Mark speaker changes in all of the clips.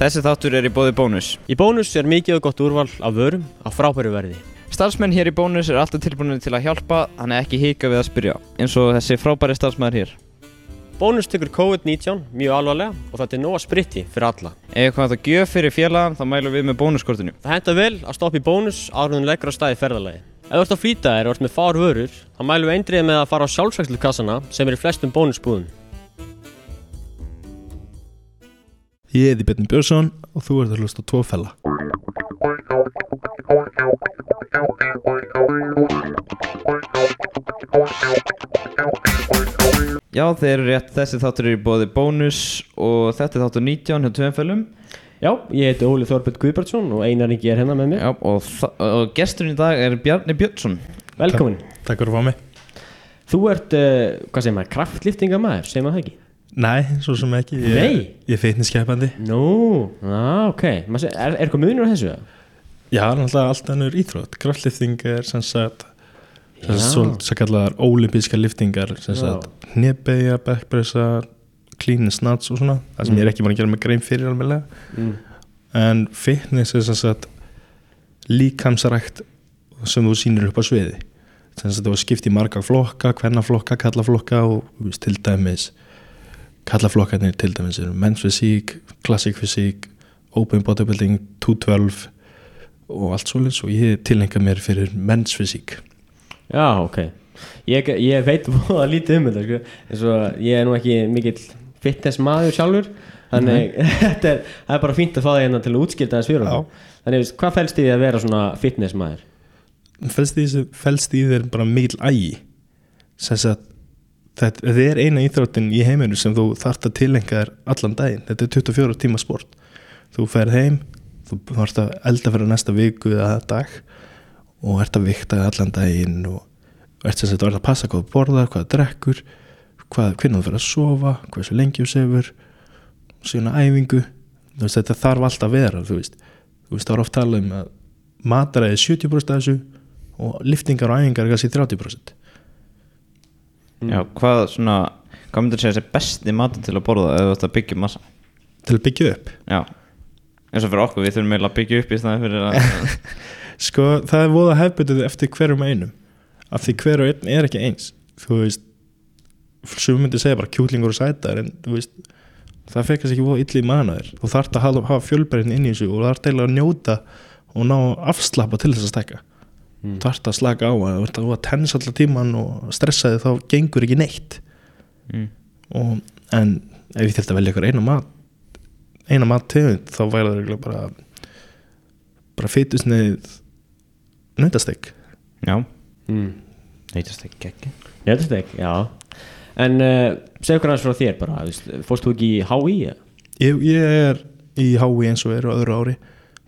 Speaker 1: Þessi þáttur er í bóði bónus.
Speaker 2: Í bónus er mikið og gott úrval af vörum á frábæru verði.
Speaker 1: Starfsmenn hér í bónus er alltaf tilbúinir til að hjálpa, þannig ekki hika við að spyrja, eins og þessi frábæri starfsmæður hér.
Speaker 2: Bónus tekur COVID-19 mjög alvarlega og þetta er nóga spritti fyrir alla.
Speaker 1: Ef eitthvað þetta gjöf fyrir félagann, þá mælum við með bónuskortinu.
Speaker 2: Það henda vel að stoppa í bónus áruðun leggur á staði ferðalagi. Ef þú ert að flýta þér og ert með fár vörur, þá mælum við eindrið með að fara á sjálfsvægslukassana sem er í flestum bónusbúðum.
Speaker 3: Ég heiti Björn Björnsson og þú ert að hlusta tvo fella.
Speaker 1: Já, þeir eru rétt, þessi þáttur er í bóði bónus og þetta er þáttur 19 hjá tveimfölum.
Speaker 2: Já, ég heiti Óli Þorbjörn Guðbjartsson og Einar Ingi er hérna með mér.
Speaker 1: Já, og, og gesturinn í dag er Bjarni Björnsson.
Speaker 2: Velkomin.
Speaker 3: Takk fyrir að fá mig.
Speaker 2: Þú ert, uh, hvað segir maður, kraftliftingamæður, segir maður það ekki?
Speaker 3: Nei, svo sem ekki. Ég,
Speaker 2: Nei.
Speaker 3: Ég er feitniskeppandi.
Speaker 2: Nú, á, ok. Maður seg- Er, er eitthvað munur á þessu?
Speaker 3: Já, náttúrulega allt önnur íþrótt. Kraftlifting er sem sagt, sem
Speaker 2: Já.
Speaker 3: sagt svo, kallar ólimpíska liftingar, sem
Speaker 2: Já.
Speaker 3: sagt hnebbeigja, backpressa, clean and snatch og svona. Það sem
Speaker 2: Mm.
Speaker 3: ég er ekki búin að gera með grein fyrir alveg.
Speaker 2: Mm.
Speaker 3: En fitness er sem sagt líkamsarækt sem þú sýnir upp á sviði. Sem sagt þú skipt í marga flokka, hvernaflokka, kallaflokka og þú veist, til dæmis kallaflokkarnir til dæmis eru men's physique, classic physique, open bodybuilding, 212 og allt svolítið og ég tilhenga mér fyrir men's physique.
Speaker 2: Já, ok. Ég, ég veit búið að lítið um þetta, sko. eins og ég er nú ekki mikill fitness maður sjálfur, þannig þetta er, er bara fínt að fá það hérna til að útskilta þess fyrir. Þannig, hvað fælst í því að vera svona fitness maður?
Speaker 3: Í, þessu- felst í þér bara mikil ægi sem sagt þetta, er eina íþróttin í heiminu sem þú þarft að tilhenga þér allan daginn. Þetta er 24 tíma sport. Þú ferð heim, þú þarft að elda fyrir næsta viku eða dag og ert að vikta allan daginn og ert sem sagt að passa hvað þú borðar, hvað þú drekkur hvað, hvernig þú fyrir að sofa hversu lengi þú sefur síðan æfingu. Veist, þetta þarf alltaf að vera þú veist, þú veist, það er oft talað um að mataræði 70% af þessu og liftingar og æfingar er kannski 30%
Speaker 1: Já, hvað svona, hvað myndir segja þessi besti matur til að borða ætti að byggja massa?
Speaker 3: til að byggja upp?
Speaker 1: Já, eins og fyrir okkur, við þurfum eiginlega að byggja upp í staðin fyrir að...
Speaker 3: sko það er voða hefbundið eftir hverjum einum. Af því hver og einn er ekki eins. Þú veist sem myndi segja bara kjúklingur og sætar en þú veist það fekkast ekki voða illa í manaður þú þarft að hafa, fjölbreytin inn í þessu og það þarf deila að njóta og ná afslappa til þess að stækka
Speaker 2: Mm.
Speaker 3: þarft að slaka á að þú ert að tennis allar tíman og stressa þig þá gengur ekki neitt
Speaker 1: mm.
Speaker 3: og, en ef ég þurfti að velja eina mat eina mat tegund þá væri það bara bara fytusneið nautastek
Speaker 1: Já,
Speaker 2: Mm.
Speaker 1: neytast ekki ekki,
Speaker 2: já. En uh, okkur aðeins frá þér bara, veist, fórst þú ekki í HÍ?
Speaker 3: ég, ég er í HÍ eins og er á öðru ári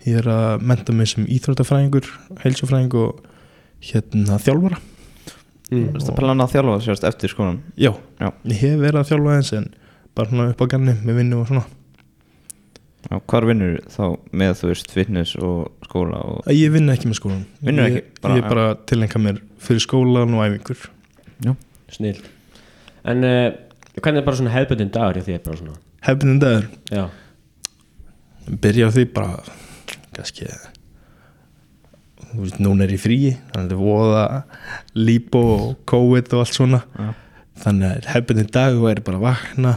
Speaker 3: ég er að menta mig sem íþróttafræðingur heilsufræðing og hérna þjálfara
Speaker 2: Mm.
Speaker 1: Þú veist að plana að þjálfa sérst eftir skólan?
Speaker 3: já,
Speaker 1: Já.
Speaker 3: ég hef verið að þjálfa eins en bara svona upp á ganni með vinnu og svona
Speaker 1: Já, hvar vinnur þá með þú veist fitness og skóla og...
Speaker 3: ég vinn ekki með skólan
Speaker 1: Vinnur
Speaker 3: ég,
Speaker 1: ekki? Bara-
Speaker 3: ég er bara að tilengja mér fyrir skólan og æfingur
Speaker 2: Snill. En uh, hvernig er bara svona hefðbundin dagur bara svona?
Speaker 3: hefnum dagur
Speaker 2: Já.
Speaker 3: byrja á því bara kannski veist, núna er ég frí þannig að þetta er voða lípo og COVID og allt svona.
Speaker 1: Já.
Speaker 3: þannig að hefðbundin dag væri bara að vakna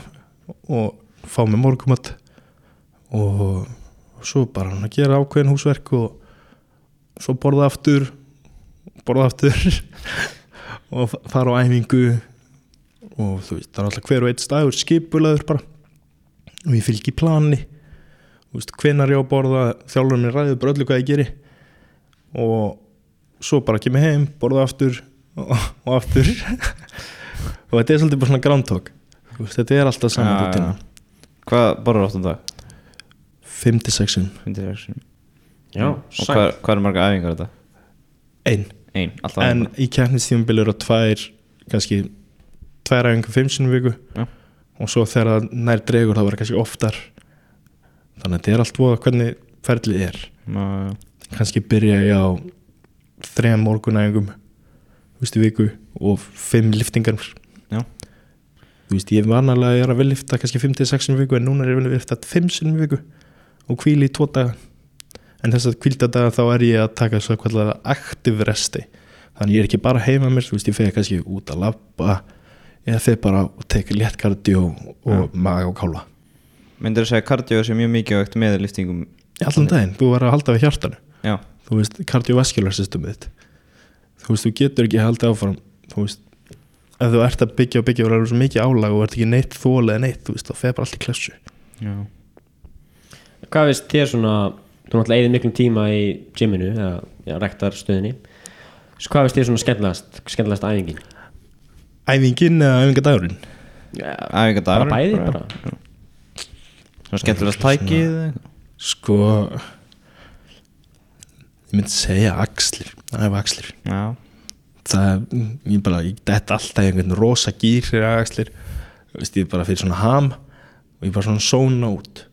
Speaker 3: og fá mig morgumat og svo bara hann að gera ákveðin húsverk og svo borða aftur borða aftur og fa- fara á æfingu og þú veist, það er alltaf hver og eitt staður skipulaður bara. Og ég fylgi plani hvenar ég á að borða þjálfur mér ræður bara öllu hvað ég geri. Og svo bara kem ég heim, borða aftur og, og aftur. Og þetta er svolítið bara svona groundhog. Veist, þetta er alltaf saman
Speaker 1: Já,
Speaker 3: rútina
Speaker 1: já. Hvað borður áttum dag?
Speaker 3: 5-6
Speaker 1: Finnir þér sem
Speaker 2: Já,
Speaker 1: Og hvað, hvað er marga æfingar þetta?
Speaker 3: ein.
Speaker 1: Ein, alltaf
Speaker 3: en í keppnistífumbil eru tvær kannski tvær æfingar fimm sinni viku.
Speaker 1: Já.
Speaker 3: og svo þegar það nær dregur þá verður kannski oftar þannig að þetta er allt voða hvernig ferlið er.
Speaker 1: Bara
Speaker 3: kannski byrja ég á þrejum morgunæfingum þú veist í viku og fimm liftingar
Speaker 1: Já.
Speaker 3: þú veist ég er vanalega að ég er að vel lifta kannski 5-6 sinni í viku en núna er ég vel að lifta 5 sinni í viku og hvíli í tvo daga. En þess að hvíldadaga þá er ég að taka svo hvað aktiv resti þannig ég er ekki bara heima mér, þú veist ég fegi kannski út að labba eða þeir bara og teka léttkardió og maga og kála
Speaker 1: Myndir þú segja kardió sé mjög mikilvægt með liftingum
Speaker 3: allan daginn, þú verður að halda við hjartanu.
Speaker 1: Já,
Speaker 3: þú veist, kardiovaskular systemið þitt þú veist, þú getur ekki haldið áfram. Þú veist, ef þú ert að byggja og byggja og verður svo mikið álag og ert ekki neitt þól eða neitt, þú veist, þá fer bara allt í klessu.
Speaker 1: Já.
Speaker 2: Hvað veist þér svona Þú náttúrulega eigðir miklum tíma í gyminu eða rektarstöðinni Svo hvað veist þér svona skemmtilegast skemmtilegast æfingin?
Speaker 3: æfingin eða æfingadagurinn
Speaker 2: Já,
Speaker 1: Æfingadagur
Speaker 2: bara bæði bara.
Speaker 1: Svona skemmtilegast tækið
Speaker 3: sko ég myndi segja axlir. Æfa axlir.
Speaker 1: Já,
Speaker 3: það, ég bara, ég detta alltaf í einhvern rosa gýr fyrir axlir. Veist, ég bara fyrir svona ham og ég bara svona sóna út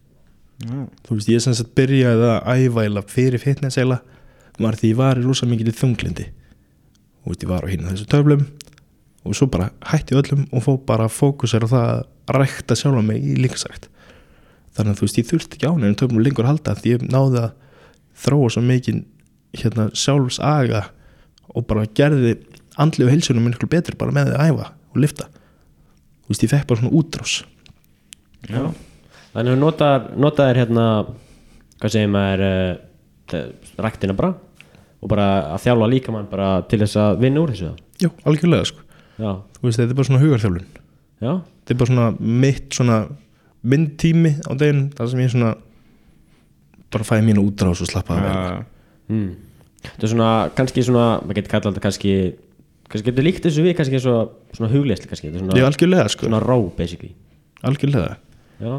Speaker 1: já,
Speaker 3: þú veist, ég sem sagt byrjaði að eða fyrir fitness eða var því ég var í rosa mikið í þunglindi veist, ég var á hérna þessu töflum og svo bara hætti öllum og fó bara fókusir á það að rækta sjálfa mig í líkasrækt þannig að þú veist, ég þurfti ekki á nefnum töflum lengur að halda því ég náði að þróa svo mikið hérna sjálfsaga og bara gerði andli og heilsunum miklu betri bara með því að æfa og lifta þú veist, ég fekk bara svona útrás.
Speaker 1: Já.
Speaker 2: Þannig að notaðir notaðir hérna hvað segir maður uh, ræktina bara og bara að þjálfa líkamann bara til þess að vinna úr þessu
Speaker 3: já, algjörlega sko,
Speaker 2: Já,
Speaker 3: þú veist, þetta er bara svona hugarþjálfun.
Speaker 2: Já,
Speaker 3: þetta er bara svona mitt svona minn tími á deginn þar sem ég svona bara fæði mínu útrás og slappa að vera
Speaker 1: Já,
Speaker 2: mm. Þetta er svona, kannski svona maður getur kallað þetta kannski kannski getur líkt þessu við kannski svo, svona hugleysli kannski, þetta er
Speaker 3: ég
Speaker 2: svona,
Speaker 3: algjörlega sko,
Speaker 2: svona ró basically.
Speaker 3: Algjörlega.
Speaker 2: Já,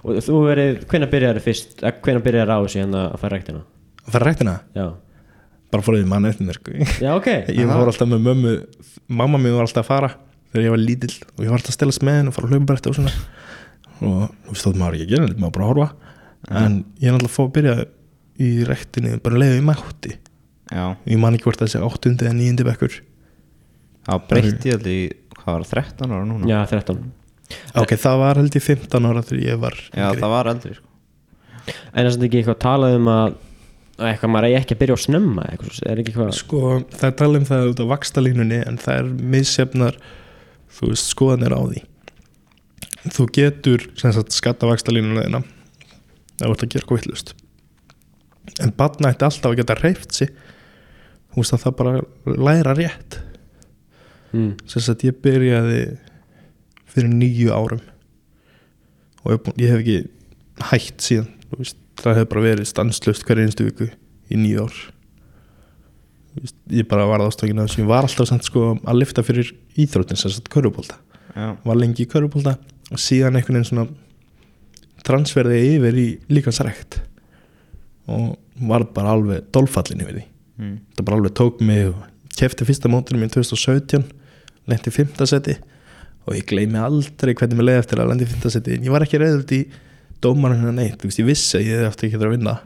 Speaker 2: og þú verið, hvenær byrjar fyrst, hvenær byrjar á þessu hérna að fara ræktina?
Speaker 3: að fara ræktina,
Speaker 2: Já,
Speaker 3: bara fór því mann eftir mér sko.
Speaker 2: já ok.
Speaker 3: Ég fór alltaf með mömmu mamma mér var alltaf að fara þegar ég var lítill og ég var alltaf að stelast með henn og fara að hlaupa og svona og þú veist þótt maður ekki að gera maður bara að horfa. En ég er alltaf að fá að byrja í ræktinni bara leiði í mátti.
Speaker 1: Já,
Speaker 3: ég man ekki hvort þessi áttundi eða níundi bekkur.
Speaker 1: Það breytti allir í, hvað var það, 13 ára núna?
Speaker 2: Já, 13
Speaker 3: ok, það var held ég 15 ára þegar ég var
Speaker 1: Já,
Speaker 3: yngri.
Speaker 1: það var eldri sko.
Speaker 2: En það er ekki eitthvað talað um að að eitthvað maður eigi ekki að byrja á snemma eitthvað, svo- er ekki eitthvað
Speaker 3: Sko, það er talað um það út á vakstalínunni en það er misjafnar þú veist, skoðanir á því þú getur skatta vakstalínuna þeina það vart að gera eitthvað vittlust en batna ætti alltaf að geta reyft sig. Þú veist að það bara læra rétt.
Speaker 2: Mm.
Speaker 3: sem sagt ég byrjaði fyrir nýju árum. Og ég, hef ekki hætt síðan þú veist, það hefur bara verið stanslust hverja einstu viku í nýju ár. Þú veist, ég bara var að þessu. Ég var alltaf samt sko að lifta fyrir íþrótin sem sagt körubólta
Speaker 1: Já,
Speaker 3: var lengi í körubólta og síðan einhvern veginn svona transferði yfir í líkansrækt og var bara alveg dolfallin yfir því.
Speaker 1: Mm.
Speaker 3: það bara alveg tók mig og kefti fyrsta mótinu mín 2017 lendi í fymtaseti og ég gleymi aldrei hvernig mér leiði eftir að lendi í fymtaseti en ég var ekki reyður út í dómarinn hennar neitt, ég vissi að ég eftir ekki að vinna.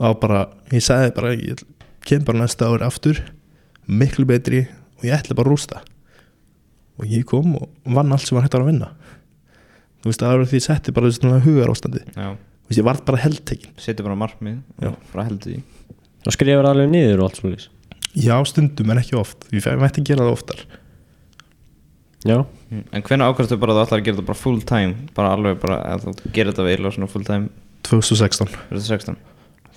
Speaker 3: Og bara, ég sagði bara ég kem bara næsta ári aftur miklu betri og ég ætla bara að rústa. Og ég kom og vann allt sem var hægt að vinna þú veist, það var því ég setti bara svona hugar ástandi
Speaker 1: já,
Speaker 3: þú veist, ég varð bara heldtekin
Speaker 1: setja bara og bara heldur því.
Speaker 2: Og skrifar alveg niður og allt svolítið
Speaker 3: já, stundum en ekki oft, ég mætti gera það oftar.
Speaker 2: Já,
Speaker 1: Mm. En hvernig ákvæmstu bara að þú ætlar að gera þetta bara full time? Bara alveg bara að þú gerir þetta vel og svona full time?
Speaker 3: 2016
Speaker 1: fyrir þetta 16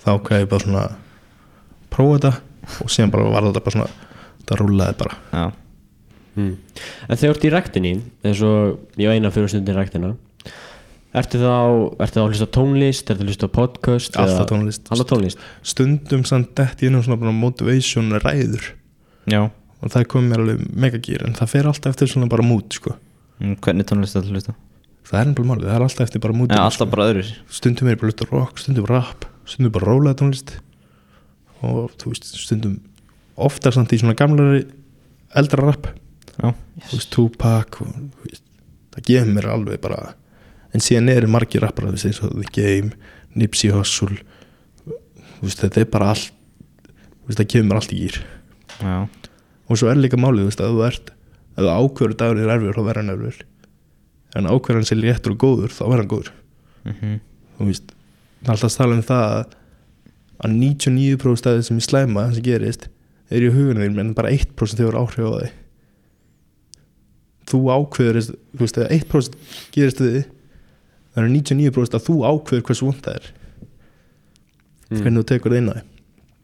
Speaker 3: þá ég bara svona prófa þetta og síðan bara var þetta bara svona það rúlaði bara.
Speaker 1: Já,
Speaker 2: mm. En þegar þú ert í ræktinni eins og ég á eina fyrir stundin ræktina Ertu þá, ertu þá að hlusta á tónlist, ertu að hlusta á podcast
Speaker 3: Alltaf tónlist.
Speaker 2: Alltaf tónlist
Speaker 3: stundum samt dætt ég inn um svona bara motivation ræður
Speaker 1: já
Speaker 3: og það kom mér alveg megagýr en það fer alltaf eftir svona bara mút sko.
Speaker 1: mm, Hvernig tónlist þetta hlusta?
Speaker 3: það er ennbjörn málið, það er alltaf eftir bara mút
Speaker 1: Já, alltaf bara öðru
Speaker 3: stundum er ég bara hluta rock, stundum rap stundum bara rólega tónlist og þú veist, stundum ofta samt í svona gamlari eldra rap Þú veist, Tupac og, veist, það gefur mér alveg bara en síðan eru margir rappar eins og The Game, Nipsey Hussle veist, þetta er bara allt það gefur mér allt í gýr
Speaker 1: já,
Speaker 3: og svo er líka málið, að þú ert að þú ákveður dagur er erfiður, þá verður hann erfiður. En ákveður hann sér léttur og góður þá verður hann góður.
Speaker 1: Mhm.
Speaker 3: Þú veist, það alltaf tala um það að, að 99% af það sem í slæma sem gerist er í hugunum þín en bara 1% hefur áhrif á þig þú ákveður þú veist að 1% gerist þig það eru 99% að þú ákveður hversu vond það er.
Speaker 2: Mm.
Speaker 3: hvernig þú tekur það inn á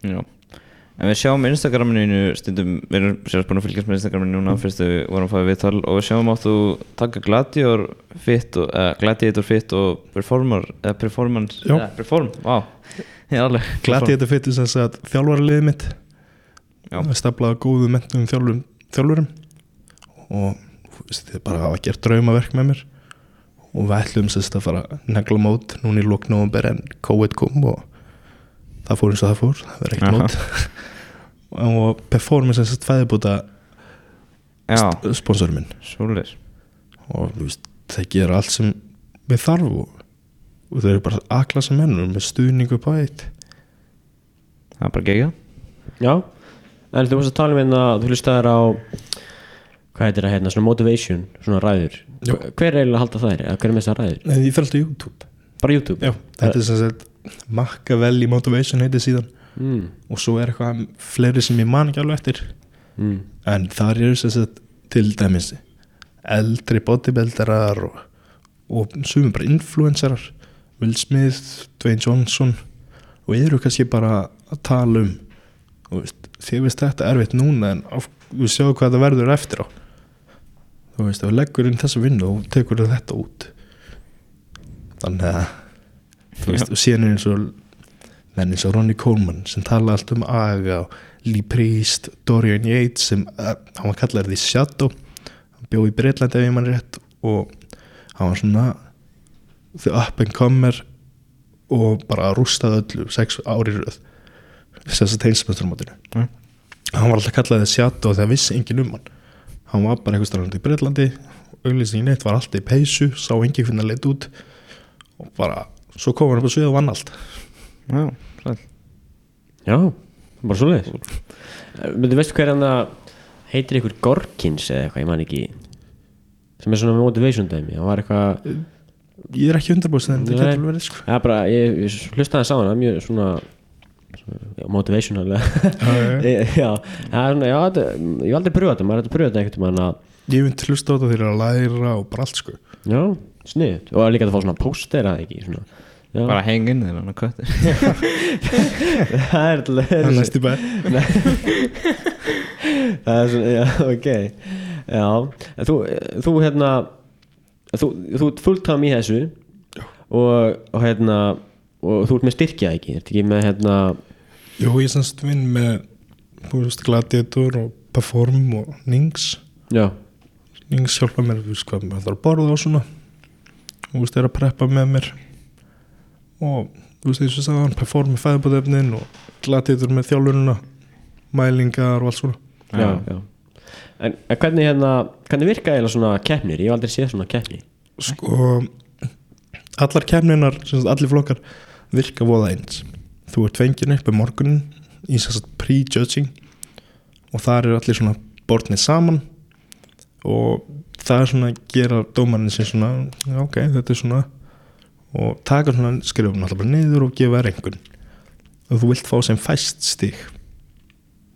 Speaker 1: Já. En við sjáum Instagraminu stundum, við erum sérst búin að fylgjast með Instagraminu núna fyrst við vorum að fá viðtal og við sjáum áttu taka Gladiator fit og, uh, Gladiator fit og Performer eða Performance, eða Perform, er alveg.
Speaker 3: Glati þetta fyrir þess að þjálfaraliðið mitt.
Speaker 1: Já.
Speaker 3: staflaði góðu mentum þjálfurum, og þú þið bara hafa gert draumaverk með mér. Og við ætlum sérst að fara að negla mót núna í lók november en COVID kom og það fór eins og það fór það verður ekkert mót. Og performance sérst fæðibúta
Speaker 1: Já,
Speaker 3: sponsorum minn.
Speaker 1: Svoleiðis.
Speaker 3: Og þú veist, þeir gera allt sem við þarf og, og þeir eru bara aðklasa mennur með stuðningu á eitt.
Speaker 1: Það er bara gegja
Speaker 2: Já, en þú varst að tala um hérna þú hlustaðir á hvað heitir það hérna, svona motivation, svona ræður.
Speaker 3: Já.
Speaker 2: hver er eiginlega að halda þær, eða hver er með þessar ræður?
Speaker 3: En ég fer alltaf YouTube.
Speaker 2: Bara YouTube?
Speaker 3: Já, þetta er sem sagt Machiavelli Motivation heitir síðan.
Speaker 2: Mm.
Speaker 3: og svo er eitthvað fleiri sem ég man ekki alveg eftir.
Speaker 2: Mm.
Speaker 3: en þar eru sem sagt til dæmis eldri bodybuildarar og, og sumum bara influencerar. Will Smith, Dwayne Johnson. Og eru kannski bara að tala um veist, þið veist þetta erfitt núna en þú sjáu hvað það verður eftir á þú veist, þú leggur inn þessa vinnu og tekur þetta út. Þannig að þú veist, og síðan er eins og menn eins og Ronnie Coleman sem tala allt um aga og Lee Priest, Dorian Yates sem, uh, hann var kallar því Shadow. Hann bjó í Breitlandi ef ég mann rétt og hann var svona the up and comer og bara rústaði öllu sex ári röð. Þess að teilsmjöstrumátinu
Speaker 1: Mm.
Speaker 3: hann var alltaf kallað því Shadow þegar vissi enginn um hann hann var bara einhver starfandi í Breitlandi auglýsingin eitt var alltaf í peysu sá enginn hvernig að leit út og bara, svo kom hann upp á svið og vann allt.
Speaker 1: Já, sæl
Speaker 2: Já, bara svo leiðis Mendu veistu hver hann að heitir ykkur Gorkins eða eitthvað, ég man ekki sem er svona motivation dæmi það var eitthvað,
Speaker 3: ég er ekki undirbúst en það getur verið sko.
Speaker 2: Ja, bara, ég, ég hlustaði þess á hana mjög svona, svona já, motivational.
Speaker 3: Já, já.
Speaker 2: já, þetta, ég hef aldrei þetta maður er að pröfa þetta einhvern veginn að
Speaker 3: ég mynd hlusta á þetta þegar að læra og bara allt sko.
Speaker 2: Já, snið, og líka að fá svona póster að ekki, svona. Já,
Speaker 1: Bara heng inn þeirra, hann
Speaker 2: það er alltaf
Speaker 3: það er næst í bæ.
Speaker 2: Það er svona, já, ok. Já, en þú, þú hérna þú, þú ert fulltám í þessu og, og hérna og þú ert með styrkja ekki, ert ekki með hérna
Speaker 3: jú ég semst vinn með veist gladiator og perform og nings
Speaker 2: já,
Speaker 3: nings hjálpa mér þú veist hvað maður þarf að borða og svona. Þú veist er að preppa með mér. Og þú veist eins og sagðan perform með fæðbúðefnin og gladiator með þjálfurina mælingar og allt svona.
Speaker 2: Já, já. En, en hvernig hérna hvernig virka eiginlega svona keppnir, ég hef aldrei séð svona keppni.
Speaker 3: Sko allar sagt allir flokkar virka voða eins. Þú ert fengin upp um morgunin í sagt pre-judging og þar er allir svona bortnið saman og það er svona að gera dómarinn sem svona ok, þetta er svona og taka svona skrifum alltaf bara niður og gefa einhvern og þú vilt fá sem fæst stig.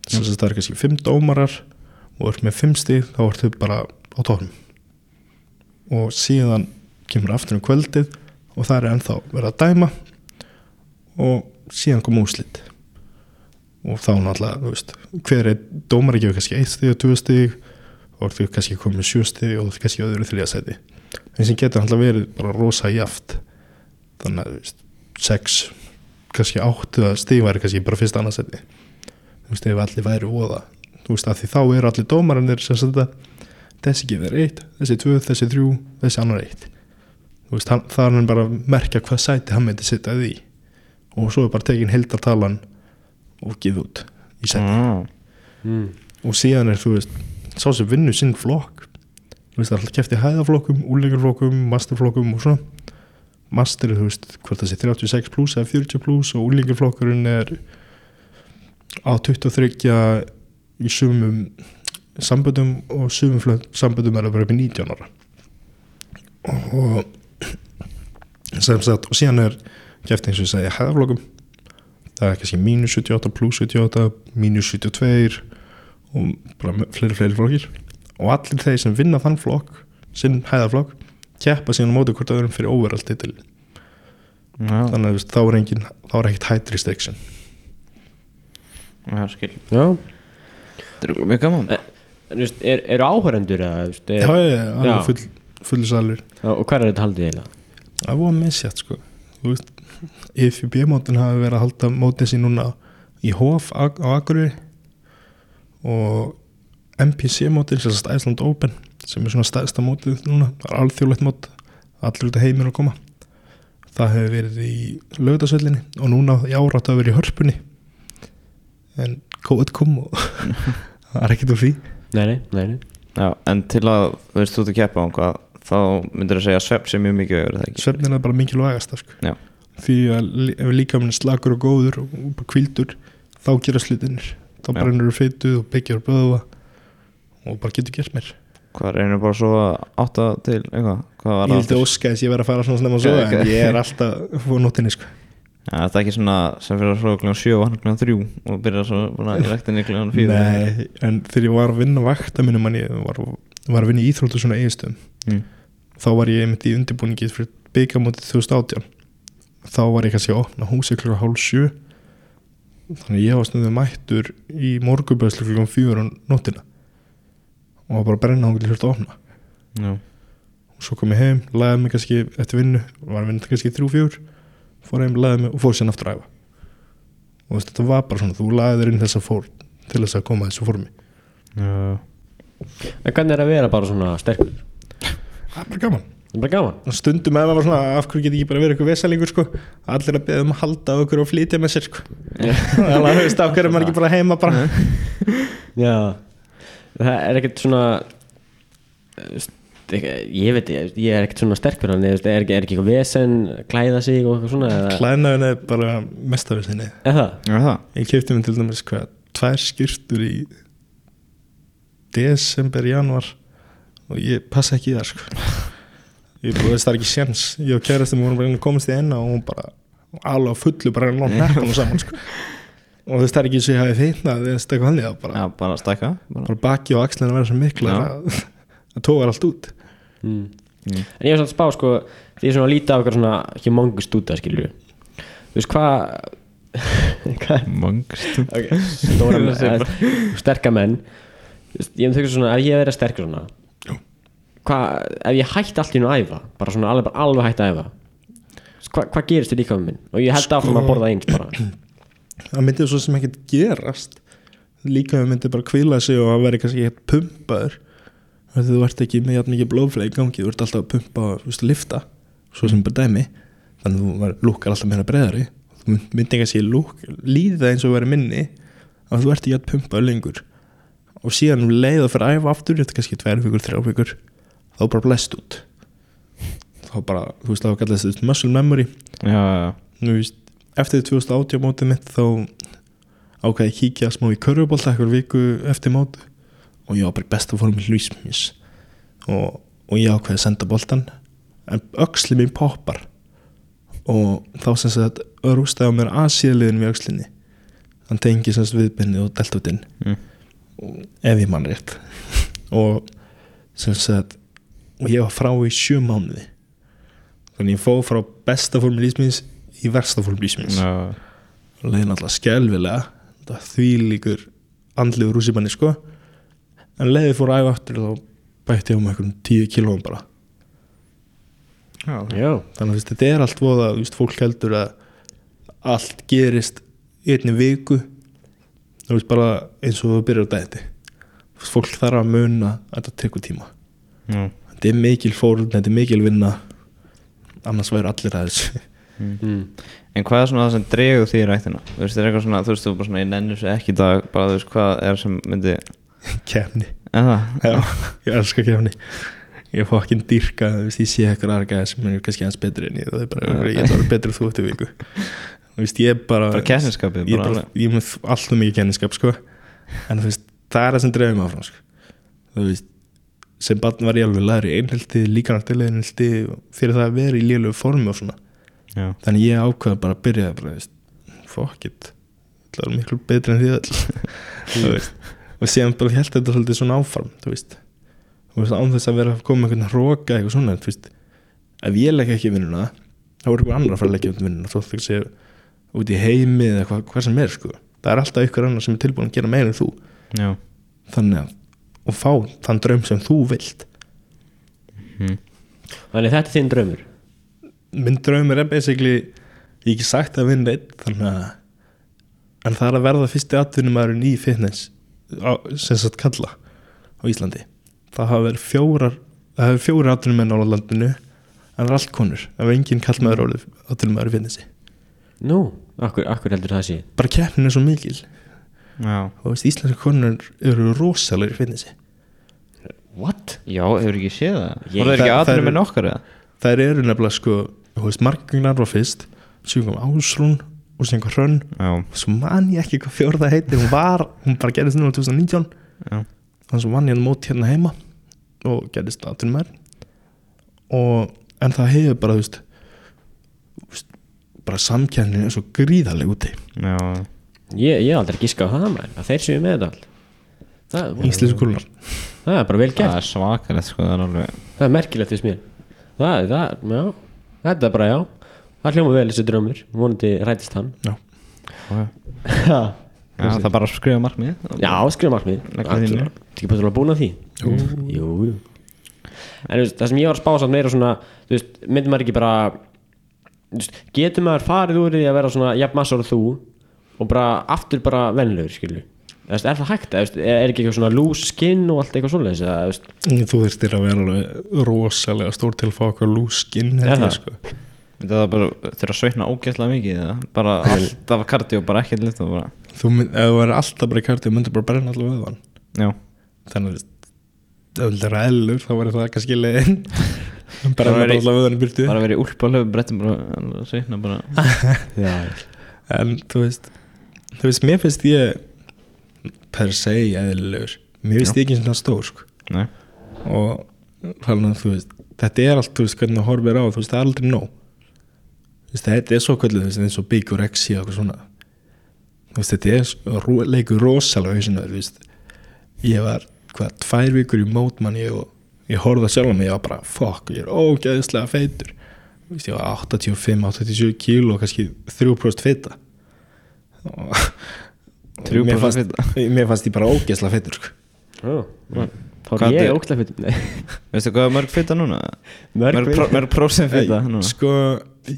Speaker 3: Sem sagt það er kannski fimm dómarar og ert með fimm stig þá ertu bara á tóknum og síðan kemur aftur um kvöldið og það er ennþá verið að dæma og síðan kom úslit og þá náttúrulega þú veist, hver er dómar ekki kannski eitt stig og tvö stig og þú kannski komið sjö stig og þú kannski öðru þriða seti en sem getur náttúrulega verið bara rosa jaft þannig að þú veist, sex kannski áttu að stig væri kannski bara fyrst annað seti þú veist ef allir væri óða þú veist að því þá eru allir dómarannir sem að þessi gefur eitt, þessi tvö, þessi þrjú þessi annar eitt. Þú veist, það er hann bara merkja hvað sæti hann myndi sitta í og svo er bara tekin heldartalan og gefið út í seti
Speaker 1: ah.
Speaker 2: mm.
Speaker 3: og síðan er þú veist sá sem vinnur sinn flokk þú veist það er alltaf kæft í hæðaflokkum, úlingarflokkum masterflokkum og svona master er þú veist hvort það sé 36 plus eða 40 plus og úlingarflokkurinn er á 23 í sumum samböndum og sumum samböndum er það bara upp í 19 ára og sem sagt og síðan er kefti eins og ég segi hæðaflokkum það er kannski mínus 78 pluss 78 mínus 72 og bara fleiri fleiri flokkir. Og allir þeir sem vinna þann flokk sinn hæðaflokk keppa síðan á móti hvort öðrum fyrir overall titil
Speaker 1: Já,
Speaker 3: þannig að þá er engin þá er ekkert height restriction.
Speaker 1: Já, skil.
Speaker 2: Já,
Speaker 1: Þetta er mjög gaman.
Speaker 2: Veist, er, eru áhörendur veist, er,
Speaker 3: já, já, já,
Speaker 2: Já.
Speaker 3: full, full salur
Speaker 2: og hvað er þetta haldið eiginlega?
Speaker 3: það var misjætt sko. Þú veist, IFB mótin hafi verið að halda mótið sín núna í Hof á Akureyri og MPC mótin sem sagt Iceland Open sem er svona stærsta mótið núna það er alþjóðlegt mót, allir út af heiminn að koma það hefur verið í lögðarsöllinni og núna í ára það hefur verið í hörpunni en COVID kom og það er ekkert úr því
Speaker 2: Nei, nei, nei, nei.
Speaker 1: Já, en til að, þú veist, þú ert að keppa á einhvað þá myndir að segja að svepp sé mjög mikið það
Speaker 3: svefnin er bara mikilvægast sko.
Speaker 1: Já.
Speaker 3: Því að ef líka minn slagur og góður og og kvildur þá gera slutinir þá
Speaker 1: Já.
Speaker 3: brennur þú feituð og byggjar böða og bara getur gert mér
Speaker 1: Hvað reynir bara svo að átta til eitthvað Hvað var
Speaker 3: ég vildi að ég verið að fara svona snemma svo
Speaker 1: Ok, ok.
Speaker 3: en ég er alltaf fór nóttinni sko.
Speaker 1: Já, þetta er ekki svona sem fyrir að slóða kljóðan sjö og hann kljóðan þrjú og byrja svo bara í rektinni kljóðan fjögur
Speaker 3: Nei, en þegar ég var að vinna vakta minnum mann ég var, var að vinna í íþróttu svona eigistum
Speaker 1: mm.
Speaker 3: þá var ég einmitt í undirbúningi fyrir byggamótið 2018 þá var ég kannski að opna húsi klukka hálf sjö. Þannig að ég var snuðið mættur í morguböðslu klukkan fjögur á nóttina. Og var bara að brenna hann til að opna.
Speaker 1: Já,
Speaker 3: og svo kom ég heim, lagði mig kannski eftir vinnu var að vinna kannski þrjú fjögur fór heim, lagði mig og fór sér aftur að æfa. Og þú veist, þetta var bara svona þú lagði þér inn þessa fór til þess að koma að þessu formi.
Speaker 1: Já.
Speaker 2: En hvernig er að vera bara svona sterkur?
Speaker 3: það er bara gaman
Speaker 2: Það er bara gaman.
Speaker 3: Stundum maður var svona af hverju get ég ekki bara verið eitthvað vesalingur sko? Allir að beða um að halda okkur og flytja með sér sko. Þannig að þú veist af hverju er maður ekki bara heima bara?
Speaker 2: Já. Það er ekkert svona ég veit, ég, ég er ekkert svona sterkur hann, er, er, ekki- er ekki eitthvað vesen klæða sig og eitthvað svona eða,
Speaker 3: klæðnaðin er bara
Speaker 2: er það?
Speaker 3: Ég kefti mér til dæmis hvað tvær skýrtur í desember, januar og ég passa ekki í það sko ég veist það er ekki sjans ég og kærastum vorum bara að komast í enna og hún bara alveg fullu bara að lóna nerpunum saman sko og þú veist það er ekki eins og ég hafi feitnað eða eitthvað hann það bara,
Speaker 1: Já, bara stækka bara.
Speaker 3: bara baki og axlina verða svo mikla
Speaker 1: Já.
Speaker 3: að það tógar allt út
Speaker 2: Mm.
Speaker 1: Mm.
Speaker 2: En ég er svona að spá sko því ég er svona að líta á eitthvað svona humongous stúta skilur Þú veist hvað
Speaker 1: Mangst
Speaker 2: okay. stóra menn, eða, sterka menn Þú veist, ég hef þau svona ef ég verið sterkur svona
Speaker 3: Jú.
Speaker 2: Hvað, ef ég hætti allt í nú að æfa bara svona alveg, alveg hætti að æfa hvað, hvað gerist í líka minn? Og ég held áfram að borða eins bara.
Speaker 3: Það myndi svo sem ekkert gerast. Líka við myndi bara kvíla sig og að vera kannski ekkert pumpaður. Þú ert ekki með jafn mikið blóðflæði í gangi þú ert alltaf að pumpa og lifta svo sem bara dæmi. Þannig að þú lúkkar alltaf meira breðari þú mynd- myndi kannski lúk, líða eins og vera minni að þú ert ekki að pumpa lengur. Og síðan um leið að fyrir að æfa aftur þetta kannski tvær vikur, þrjá vikur þá bara blest út. Þá bara, þú veist, þá kallast þetta muscle memory.
Speaker 1: Já, já, já.
Speaker 3: Nú, víst, eftir 2080 mótið mitt þá ákvæði kíkja smá í körfubólta eitthvað viku eftir mótið. Og ég var bara í besta formi hlýsmis og, og ég ákvæði að senda boltan en öxli mín poppar. Og þá sem sagt rústaði á mér aðsíðliðin við öxlinni. Hann tengi sem sagt viðbynni og deltutinn
Speaker 1: mm.
Speaker 3: ef ég mann rétt. Og sem sagt og ég var frá í sjö mánuði. Þannig ég fóð frá besta formi lífsmins í versta formi lífsmins og leiði náttúrulega skelvilega þetta því líkur andlegu rússipanni sko. En leiði fór að æfa aftur og þá bætti ég um einhvern tíu kílóum bara.
Speaker 1: Já.
Speaker 2: Já,
Speaker 3: þannig að þetta er allt voða veist, fólk heldur að allt gerist einni viku. Þú veist bara eins og þú byrjar á dæti fólk þarf að muna að þetta tekur tíma.
Speaker 1: Já,
Speaker 3: þetta er mikil fórn, þetta er mikil vinna. Annars væri allir að þessu.
Speaker 2: Mm.
Speaker 1: En hvað er svona það sem dregur því í rættina? Þú veist, er eitthvað svona, þú veist, þú bara svona, ég nenni þessu ekki í dag, bara þú veist, hvað er sem myndi,
Speaker 3: kefni,
Speaker 1: en það?
Speaker 3: já, ég elska kefni ég fá ekki dýrka þú veist, ég sé eitthvað aðra sem er kannski hans betri en ég það er bara,
Speaker 1: Já.
Speaker 3: ég að vera betri þú eftir viku. Þú veist, ég er bara
Speaker 1: Bara keppnisskapið,
Speaker 3: ég er
Speaker 1: bara
Speaker 3: bara, ég er með sem barn var ég alveg læri einhelti, líkanartileg einhelti fyrir það að vera í lélögu formi og svona.
Speaker 1: Já,
Speaker 3: þannig ég ákveða bara að byrja bara, veist, fuck it það er miklu betri en því veist. og síðan bara held þetta svolítið svona áfram þú veist, án þess að vera að koma með einhvern hróka eitthvað svona þú veist, ef ég legg ekki vinnuna þá er einhver annar að fara að leggja vinnuna þó þú sé út í heimi eða hvað, hvað sem er sko. það er alltaf ykkur annar sem er tilbúin að gera meira en þú.
Speaker 1: Já.
Speaker 3: Þannig að og fá þann draum sem þú vilt.
Speaker 1: Hm.
Speaker 2: Þannig þetta er þinn draumur?
Speaker 3: Minn draumur er basically ég ekki sagt að vinna einn þannig að en það er að verða fyrsti atvinnumæðurinn í fitness á, sem sagt kalla á Íslandi. Það hafa verið fjórar það hefur fjóri atvinnumenn á landinu en það er allt konur, það hefur enginn kallmaður orðið atvinnumæður í fitnessi.
Speaker 2: Nú, akkur, akkur heldur það sé?
Speaker 3: Bara keppnin er svo mikil og íslenska konur eru rosalegir í fitnessi
Speaker 2: What?
Speaker 1: já hefur ekki séð það?
Speaker 2: Ég-
Speaker 1: það ekki
Speaker 3: Það- það
Speaker 1: aðrunum
Speaker 3: eru-
Speaker 1: með nokkar eða?
Speaker 3: þær eru nefnilega sko þú veist, margagnar var fyrst svo kom Ásrún og sem kom Hrönn.
Speaker 1: Já,
Speaker 3: svo man ég ekki hvað fjórða heiti hún var, hún bara gerðist núna 2019
Speaker 1: já,
Speaker 3: þannig svo vann ég hann mót hérna heima og gerðist aðtunum mér og en það hefur bara þú veist, bara samkjærnin er svo gríðarleg úti.
Speaker 1: Já
Speaker 2: Ég, ég hef aldrei giska á það maður. Að þeir séu með þetta allt. Það,
Speaker 3: íslensku kúlunar
Speaker 2: það er bara vel
Speaker 1: Það
Speaker 2: gert
Speaker 1: er svakalegt sko, það er alveg
Speaker 2: Það er merkilegt fyrst mér. Það, það, já. Þetta er bara já. Það hljóma vel þessi draumur. Vonandi rætist hann.
Speaker 3: Já,
Speaker 2: Já,
Speaker 1: Já, það er bara að skrifa markmið
Speaker 2: já skrifa markmið
Speaker 1: Leggur það í.
Speaker 2: Þetta ekki bara búin að því? Jú, jú, jú. En þú veist, það sem ég var að spá samt meira svona Þú veist, myndir maður ekki bara þú veist, Getur maður farið úr því að vera svona Jafn massar og þú Og bara aftur bara venlegur skilju Er það hægt? Veist, Er ekki eitthvað svona loose skin og allt eitthvað eða, þú veist,
Speaker 3: þú þurftir að vera alveg rosalega stór til að fá okkur lúskinn
Speaker 2: Er
Speaker 3: hérna,
Speaker 2: það?
Speaker 3: sko.
Speaker 1: Það er bara þeirra sveitna ógæslega mikið eða? Bara alltaf kardio, bara ekkert og bara
Speaker 3: þú mynd, ef þú verður alltaf bara í karti þú myndir bara brenna við hann.
Speaker 1: Já,
Speaker 3: þannig að ef þú vildir ellur þá verður það kannski leiðin.
Speaker 1: Bara
Speaker 3: allavega við hann í byrtu
Speaker 1: bara verið í úlpa löfum brettum bara sveitna bara.
Speaker 2: Já,
Speaker 3: en þú veist þú veist, mér finnst ég per se eðlilegur. Mér finnst ég ekki svona stór sko. Og þannig að þú veist þetta er allt, þú veist, hvernig það horfir á þú veist, það er aldrei nóg. Veist, þetta er svo kvöldið, þú veist, eins og bigorexia og eitthvað svona. Þú veist, þetta er ro- leikur rosalega hausinu, þú veist. Ég var, hvað, tvær vikur í mótmanni og ég horfði að sjálfa mig ég var bara, fuck, ég er ógeðslega feitur. Þú veist, ég var 85-87 kíló og kannski 3% fita. og
Speaker 1: 3%
Speaker 3: mér fannst, mér fannst ég bara ógeðslega feitur sko.
Speaker 2: Ó, Þá er ég
Speaker 1: er-
Speaker 2: fyrir Nei,
Speaker 1: veistu hvað er mörg fita núna?
Speaker 2: Mörg
Speaker 1: Mörg, pró- mörg prósent núna.
Speaker 3: sko,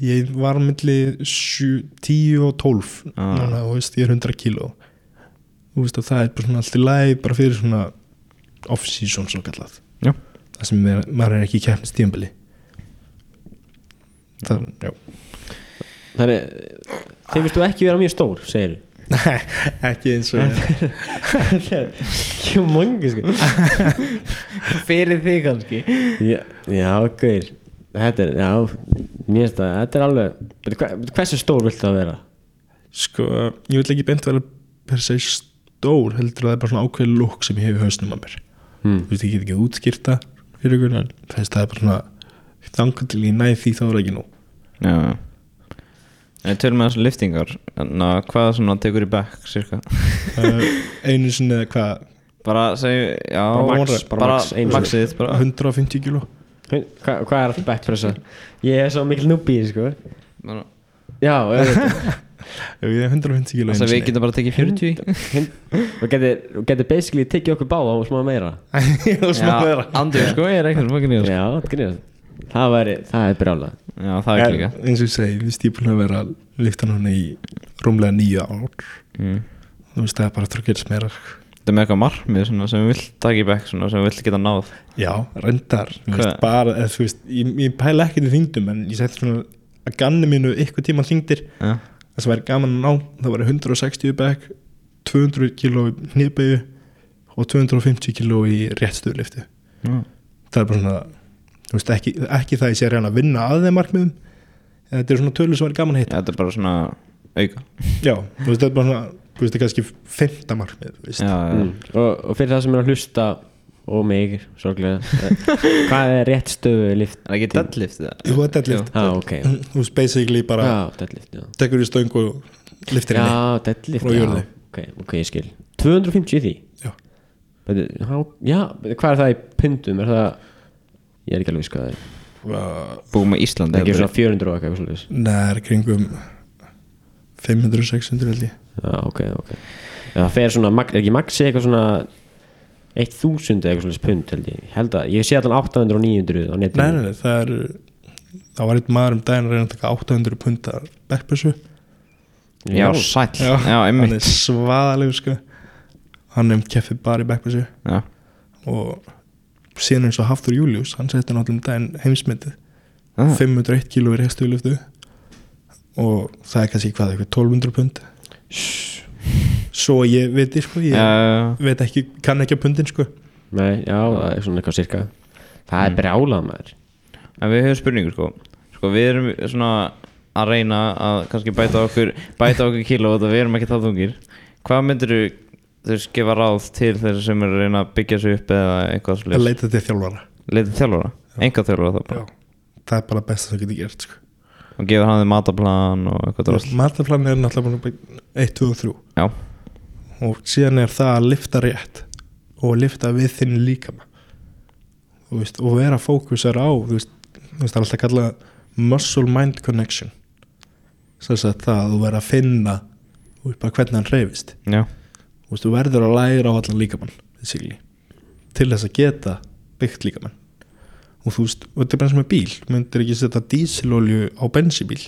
Speaker 3: ég var milli 7, 10 og 12
Speaker 1: Ah.
Speaker 3: núna, veist, ég er 100 kíló. Það er bara svona allt í lagi bara fyrir svona off-season svo kallað
Speaker 1: Já,
Speaker 3: það sem er, maður er ekki í keppnis tíðanbili það, já.
Speaker 2: Þannig, þeir viltu ekki vera mjög stór, segir
Speaker 3: Nei, ekki eins og
Speaker 2: Ekki mangi sko.
Speaker 1: Fyrir þig kannski.
Speaker 2: Já, já gauðir Þetta er, já, mér finnst það Þetta er alveg, hversu stór viltu að vera?
Speaker 3: sko, ég vil ekki beint vera per se stór heldur að það er bara svona ákveðið lúk sem ég hef í hausnum að mér.
Speaker 2: Hmm.
Speaker 3: þú veist, ég get ekki útskýrta fyrir en þess það er bara svona þangar til ég næði því þá er það ekki nú
Speaker 1: Já En tölum með þessu liftingar Ná, hvað svona tekur í back cirka?
Speaker 3: uh, einu sinni eða hvað?
Speaker 1: Bara segju, já
Speaker 2: Bara max, bara
Speaker 1: bara
Speaker 2: max, einu
Speaker 1: maxið bara.
Speaker 3: 150 kíló.
Speaker 2: Hva, hvað er alltaf backpressa? Ég er svo mikil núbí, sko.
Speaker 1: Bara-
Speaker 2: Já, auðvitað.
Speaker 3: ef ég er 150 kíló
Speaker 1: Þess að við getum bara tekið 40
Speaker 2: Þú getur, þú getur basically tekið okkur báða og smá meira.
Speaker 3: getum
Speaker 1: Andri sko, ég er ekkert fucking nýður
Speaker 2: Já, þetta grínast Það væri, það er brjála
Speaker 1: Já, það er ekki líka
Speaker 3: eins og ég segi, við búin að vera að lifta núna í rúmlega nýju ár.
Speaker 1: Mm.
Speaker 3: þú veist það er bara að þrjókir meira.
Speaker 1: Það er með eitthvað markmið svona, sem við vilt taka í back svona, sem við vilt geta náð.
Speaker 3: Já, reyndar. Ég, ég pæla ekkert í þingdum en ég seti svona að ganni mínu ykkur tíma þingdir
Speaker 1: Já,
Speaker 3: það sem væri gaman að ná það væri 160 back 200 kíló í hnýrbegu og 250 kíló í réttstöðliftu
Speaker 1: já,
Speaker 3: það er bara svona þú veist, ekki, ekki það ég sé að reyna að vinna að þeim markmiðum. Þetta er svona tölu sem væri gaman að hitta.
Speaker 1: Þetta er bara svona auka.
Speaker 3: Já, þú veist, þetta er bara svona þú veist, þetta er kannski femta markmið.
Speaker 1: Já, já,
Speaker 2: mm. og, og fyrir það sem er að hlusta og mig, sorglega hvað er rétt stöðu lift
Speaker 1: Er það ekki deadlift eða?
Speaker 3: Jú, það er deadlift.
Speaker 2: Ah, ok,
Speaker 3: Þú veist basically bara
Speaker 2: já, deadlift já,
Speaker 3: tekur í stöng og liftir henni.
Speaker 2: Já deadlift já,
Speaker 3: jörðu.
Speaker 2: ok, ok, ég skil. 250 í því?
Speaker 3: Já,
Speaker 2: já, hvað er það í pundum? Er það, ég er ekki alveg viss hvað það er.
Speaker 1: Búum með
Speaker 2: er ekki svona 400 og eitthvað
Speaker 3: er kringum 500-600 held ég.
Speaker 2: Já, ok, ok. Það fer svona, er ekki maxi eitthvað svona 1000 eitthvað svona pund held ég, Ég held að, ég sé allan 800 og 900 á netinu.
Speaker 3: Nei, nei, nei, það er það var einn maður um daginn að reyna að taka 800 punta backpressu
Speaker 1: Já, sæll. Já,
Speaker 3: hann
Speaker 1: einmitt.
Speaker 3: er svaðalegur sko. Hann er keffið bara í backpressu
Speaker 1: Já,
Speaker 3: og síðan eins og Hafþór Július hann setti náttúrulega um daginn heimsmyndið
Speaker 1: Ah.
Speaker 3: 501 kíló í restu í luftu og það er kannski hvað, eitthvað 1200 pund? Svo ég veit sko, ég
Speaker 1: já, já,
Speaker 3: veit ekki, kann ekki að pundin sko.
Speaker 2: Nei, já, það er svona eitthvað cirka Það
Speaker 1: Mm.
Speaker 2: er brjálað maður.
Speaker 1: En við höfum spurningu sko. Sko við erum svona að reyna að kannski bæta okkur bæta okkur kíló og við erum ekki það þungir. Hvað myndir þú veist gefa ráð til þeir sem eru að reyna að byggja sig upp eða eitthvað
Speaker 3: að
Speaker 1: svolítið
Speaker 3: leita til þjálfara.
Speaker 1: Leitið þjálfara, enga þjálfara þá bara?
Speaker 3: Já. það er bara besta þú getur gert sko.
Speaker 1: og gefur hann þið mataplan og eitthvað drasl?
Speaker 3: mataflan er náttúrulega bara 1, 2 og 3
Speaker 1: Já,
Speaker 3: og síðan er það að lifta rétt og lifta við þinn líkama. Þú veist, og vera fókusar á þú veist, þú veist, það er alltaf kallað muscle mind connection. Þess að það að þú verður að finna þú veist, bara hvernig hann reyfist
Speaker 1: já,
Speaker 3: þú, veist, þú verður að læra á allan líkamann basically, til þess að geta byggt líkamann. Og þú veist, og þetta er bara eins með bíl. Þú myndir ekki setja dísilolju á bensibíl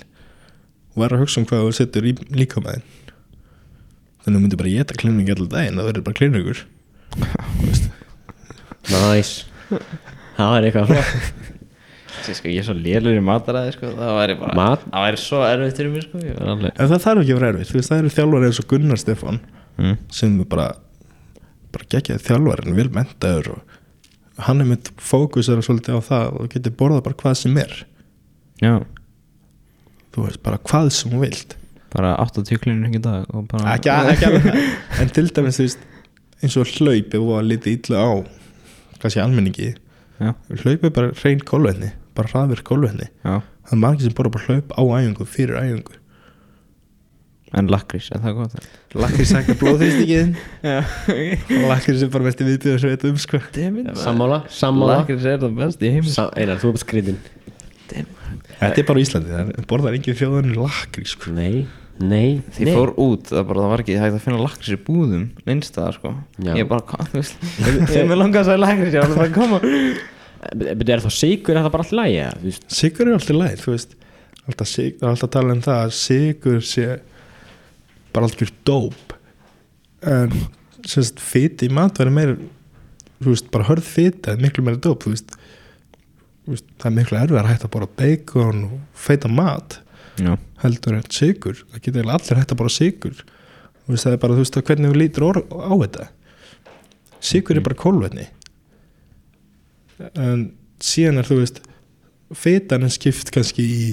Speaker 3: og vera að hugsa um hvað þú setur í líkamæðin. Þannig að þú myndir bara geta klining allan daginn það verður bara kliningur
Speaker 2: Næs Það er eitthvað
Speaker 1: sko ég er svo lélur í mataræði sko. Það væri bara
Speaker 2: Mat?
Speaker 1: Það væri svo erfitt fyrir mér sko. Ég var alveg
Speaker 3: en það þarf ekki að vera erfitt, þú veist, það eru þjálfari eins og Gunnar Stefán
Speaker 1: mm.
Speaker 3: sem er bara bara geggjaði þjálfari en vel mentaður og hann er með fókusar svolítið á það og getur borðað bara hvað sem er.
Speaker 1: Já,
Speaker 3: þú veist, bara hvað sem þú vilt.
Speaker 1: Bara 80 klínur í dag bara
Speaker 3: ekki, ekki en til dæmis þú veist eins og hlaup ef að liti illa á kannski almenningi.
Speaker 1: Já,
Speaker 3: hlaup er bara reyn kólvetni bara hraðverk kólvetni
Speaker 1: já.
Speaker 3: Það er margir sem borða bara hlaup á æfingu fyrir æfingu
Speaker 1: En lakrís, er það gott?
Speaker 3: lakkir sækja og lakkir sem bara mest viðbjöður sem veit um sko
Speaker 2: Sammála, sammála.
Speaker 1: Lakrís er það best í heim
Speaker 2: Sa Einar, þú er bara skritin
Speaker 3: þetta er bara Íslandi það borðar engin þjóðanir lakkir sko.
Speaker 2: Nei, nei,
Speaker 1: Því
Speaker 2: nei.
Speaker 1: fór út, það, bara, það var ekki hægt að finna lakrís í búðum Neinstaðar sko.
Speaker 2: Já.
Speaker 1: Ég bara, hvað, þú veist. Sem er langað að segja lakrís, ég var bara að koma.
Speaker 2: Betur er þá sigur, er það bara alltaf veist?
Speaker 3: sigur er alltaf læg þú veist. Alltaf, sig, það er alltaf tala um það að sigur sé bara alltaf dóp. En sérst fiti í mat verður meira þú veist, bara hörð er miklu meira dóp þú veist, veist það er miklu erfið að hætta borða bacon og feita mat
Speaker 1: Já,
Speaker 3: heldur en sigur það getur allir hægt að borða sigur það er bara þú veist að hvernig þú lítur á þetta. Sigur er bara kólvetni en síðan er þú veist fitan er skipt kannski í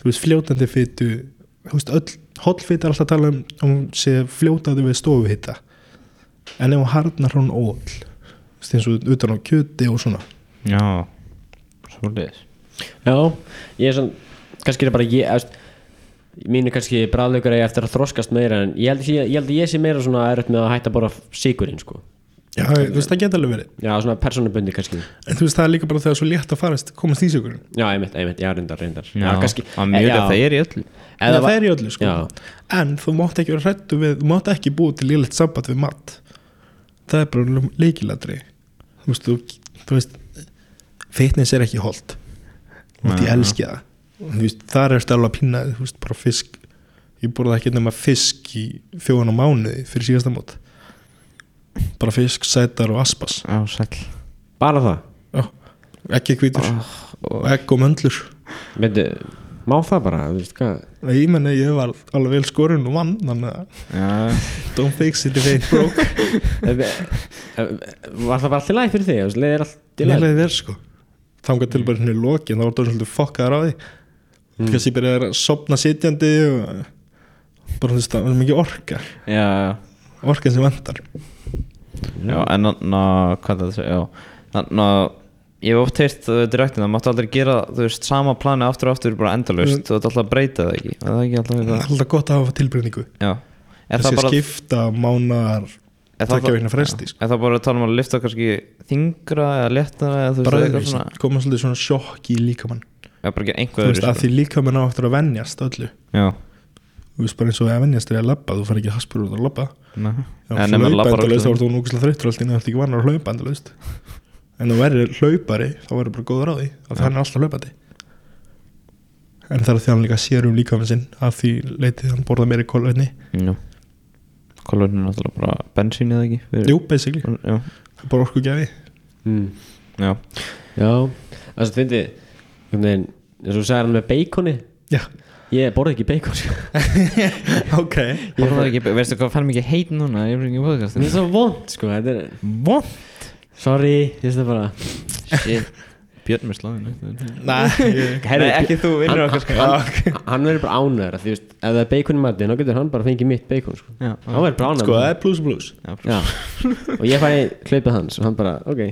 Speaker 3: þú veist fljótandi fitu þú veist öll hollfita er alltaf að tala um að hún sé fljótandi við stofuhita. En ef hún harnar hún ól eins og utan á kjöti og svona.
Speaker 1: Já. Svolítið
Speaker 2: Já, ég er svona kannski er bara ég eðst, mínu kannski bræðlaugur eigi eftir að þroskast meira en ég held, ég, ég held að ég sé meira svona erut með að hætta borða sigurinn sko
Speaker 3: já, þú veist það geta alveg verið.
Speaker 2: Já, svona persónubundi kannski.
Speaker 3: En þú veist það er líka bara þegar svo létt að farast komast í sigurinn
Speaker 2: Já, einmitt, einmitt, já, reyndar, reyndar.
Speaker 1: Já,
Speaker 2: kannski
Speaker 1: að mjög
Speaker 2: já,
Speaker 1: það er í öllu.
Speaker 2: Eða
Speaker 3: það er í öllu sko.
Speaker 2: Já,
Speaker 3: en þú mátt ekki vera hrættu við þú mátt ekki búið til lélegt samband við mat. Það er bara leikilatri þú veist, þú, þú veist fitness er ekki holdt þú veist, ég elski það. Þú veist, þar er stæla að pína þú veist, bara fisk. Ég borða ekki nema fisk í fjóðan á mánuði fyrir síðasta mót bara fisk, sætar og aspas.
Speaker 1: Já, sæll.
Speaker 2: Bara það?
Speaker 3: Já, ekki hvítur. Og egg og möndlur.
Speaker 2: Veitu, má það bara, þú veist hvað?
Speaker 3: Ég menna ég var alveg vel skorinn og vann þannig að
Speaker 1: Já,
Speaker 3: don't fix it if it ain't broke
Speaker 2: Var það bara allt í læg fyrir þig? veist, Leiðir allt í
Speaker 3: Ég
Speaker 2: læg?
Speaker 3: leiði verð sko. Þangað til bara hérna í lokin þá var það svolítið fokkaðar á því. Mm. Kannski byrjaði að sopna sitjandi og bara þú veist það var mikið orka.
Speaker 1: Já,
Speaker 3: Orkan sem vantar.
Speaker 1: Já, en þannig að, er að að ég hef oft heyrt uh, direktin það máttu aldrei gera, veist, sama plani aftur og aftur bara endalaust, þú ert alltaf að breyta það ekki Er það ekki alltaf
Speaker 3: alltaf gott að hafa tilbreyningu
Speaker 1: Já, er
Speaker 3: þessi
Speaker 1: bara
Speaker 3: skipta mánar
Speaker 1: er bara-
Speaker 3: veikna fresti sko.
Speaker 1: Er það bara að tala um að lifta kannski þingra eða léttara eða
Speaker 3: bræðvis,
Speaker 1: svona?
Speaker 3: koma svolítið svona sjokk í líkamann.
Speaker 1: Já, bara ekki
Speaker 3: þú
Speaker 1: einhver
Speaker 3: veist, að því líkamann á eftir að venjast öllu.
Speaker 1: Já,
Speaker 3: þú veist bara eins og að venjast er að labba þú fær ekki haspur út að. Já,
Speaker 1: En ef maður
Speaker 3: endalaust þá
Speaker 1: öllum-
Speaker 3: ert þú núkslega þreyttur alltaf en þú ert ekki vannar að hlaupa endalaust. En þú verður hlaupari þá verður bara góður á því að það er alltaf hlaupandi. En það er því að hann líka sér um líkamann sinn að því leitið hann borða meiri
Speaker 1: Já. Kolurinn er náttúrulega bara bensín eða ekki? Fyrir-
Speaker 3: jú, basically,
Speaker 1: Já,
Speaker 3: það er bara orku gefi
Speaker 2: mm.
Speaker 1: já,
Speaker 2: Já, það einhvern veginn, eins og þú sagði hann með beikoni
Speaker 3: já,
Speaker 2: Ég borði ekki sko.
Speaker 3: ok.
Speaker 1: Veistu hvað fær mikið heit núna
Speaker 2: Það er svo vond sko er,
Speaker 3: What?
Speaker 2: sorry, ég veist það bara.
Speaker 1: Shit. Björn með sláðinu
Speaker 3: Nei,
Speaker 1: ekki þú vinnur okkar sko.
Speaker 2: hann, hann verður bara ánæður ef það er beikon í matinn Þá getur hann bara fengið mitt beikon sko.
Speaker 1: Já,
Speaker 2: Hann verður bara ánæður
Speaker 3: sko það er plus plus.
Speaker 2: Já, og ég fæ hlaupið hans Og hann bara, ok.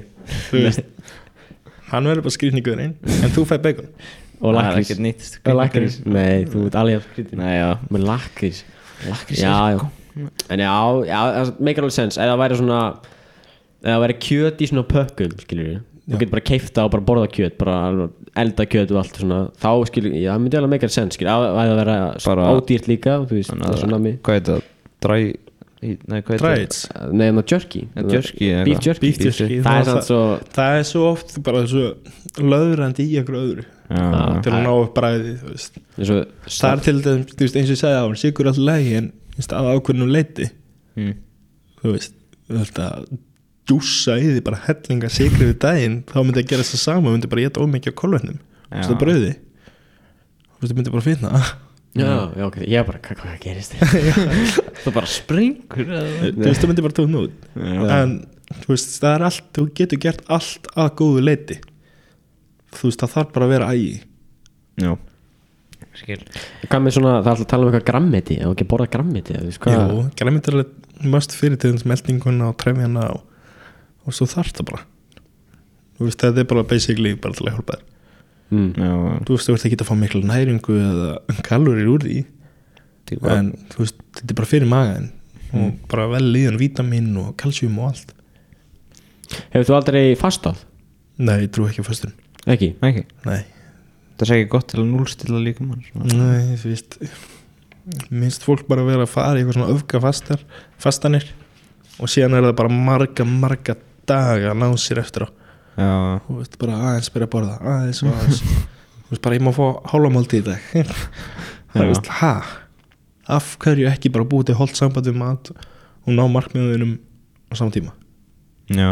Speaker 3: Hann verður bara skrýtningur einn en þú fæ bacon
Speaker 2: Og lakrís Og lakrís, nei, þú ert alveg skrýtin
Speaker 1: Nei, já.
Speaker 2: Með lakrís
Speaker 1: Lakrís
Speaker 2: Já, já. En já, já, það meikar alveg sens Ef það væri svona Ef það væri kjöt í svona pökkum, skilur við Þú getur bara keifta og bara borða kjöt Bara alveg elda kjöt og allt svona. Þá skilur, já, það myndi alveg meikar sens, skilur Ef ef það vera
Speaker 1: Bara-
Speaker 2: ódýrt líka, þú veist
Speaker 1: Þannig
Speaker 2: Það
Speaker 1: að-
Speaker 2: er svona mér
Speaker 1: Það? Nei, það?
Speaker 3: Triads
Speaker 2: Nei, en það jerky
Speaker 1: jerky
Speaker 2: Beef jerky
Speaker 3: Beef jerky.
Speaker 2: Það er sann svo
Speaker 3: það er svo oft bara svo löðrandi í einhverju öðru
Speaker 1: Já,
Speaker 3: til að ná upp bræði þú veist.
Speaker 2: eins og
Speaker 3: það er til dæmis, þú veist, eins og ég sagði á hann sigur alltaf lægi en þú veist, að ákveðnum leiti
Speaker 1: Mm.
Speaker 3: þú veist, þú veist að djúsa í því bara hellinga sigri við daginn þá myndi að gera þess að sama, myndi bara geta ómikið á kolvetnum, þú veist, að brauði þú veist, það myndi bara finna
Speaker 2: Já, já, ok, ég bara, hvað, hvað gerist?
Speaker 1: Það bara springur
Speaker 3: þú veist, það myndi bara tókn út. En þú veist, það er allt þú getur gert allt að góðu leiti þú veist, það þarf bara að vera ægi.
Speaker 1: Já. Skil.
Speaker 2: Hvað með svona, það er alltaf að tala um eitthvað grammeti og ekki að borða þú hvað
Speaker 3: Jú, græmið er alveg must fyrir til þess meldinguna og trefjana og, og svo þarf það bara. Þú veist, þetta er bara basically bara til að hjálpa þér
Speaker 2: mm.
Speaker 3: Þú veist, þú ert ekki að fá miklu næringu eða kalorir úr því.
Speaker 1: Bara
Speaker 3: en þú veist, þetta er bara fyrir magaðin og bara vel líðan vítamin og kalsjum og allt.
Speaker 2: Hefur þú aldrei fastað?
Speaker 3: Nei, ég trú ekki á föstun
Speaker 2: Ekki?
Speaker 1: Ekki?
Speaker 3: Nei,
Speaker 1: Það er ekki gott til að núlstilla líka mann
Speaker 3: Nei þú veist minnst fólk bara vera að fara í eitthvað svona öfga fastar, fastanir og síðan er það bara marga, marga daga að ná sér eftir á þú veist, bara aðeins byrja að borða aðeins og aðeins. Þú veist, bara ég má fá hálfamálti í dag. Það er veist, ha? Af hverju ekki bara búið til holt samband við mat og ná markmiðunum á saman tíma?
Speaker 1: Já.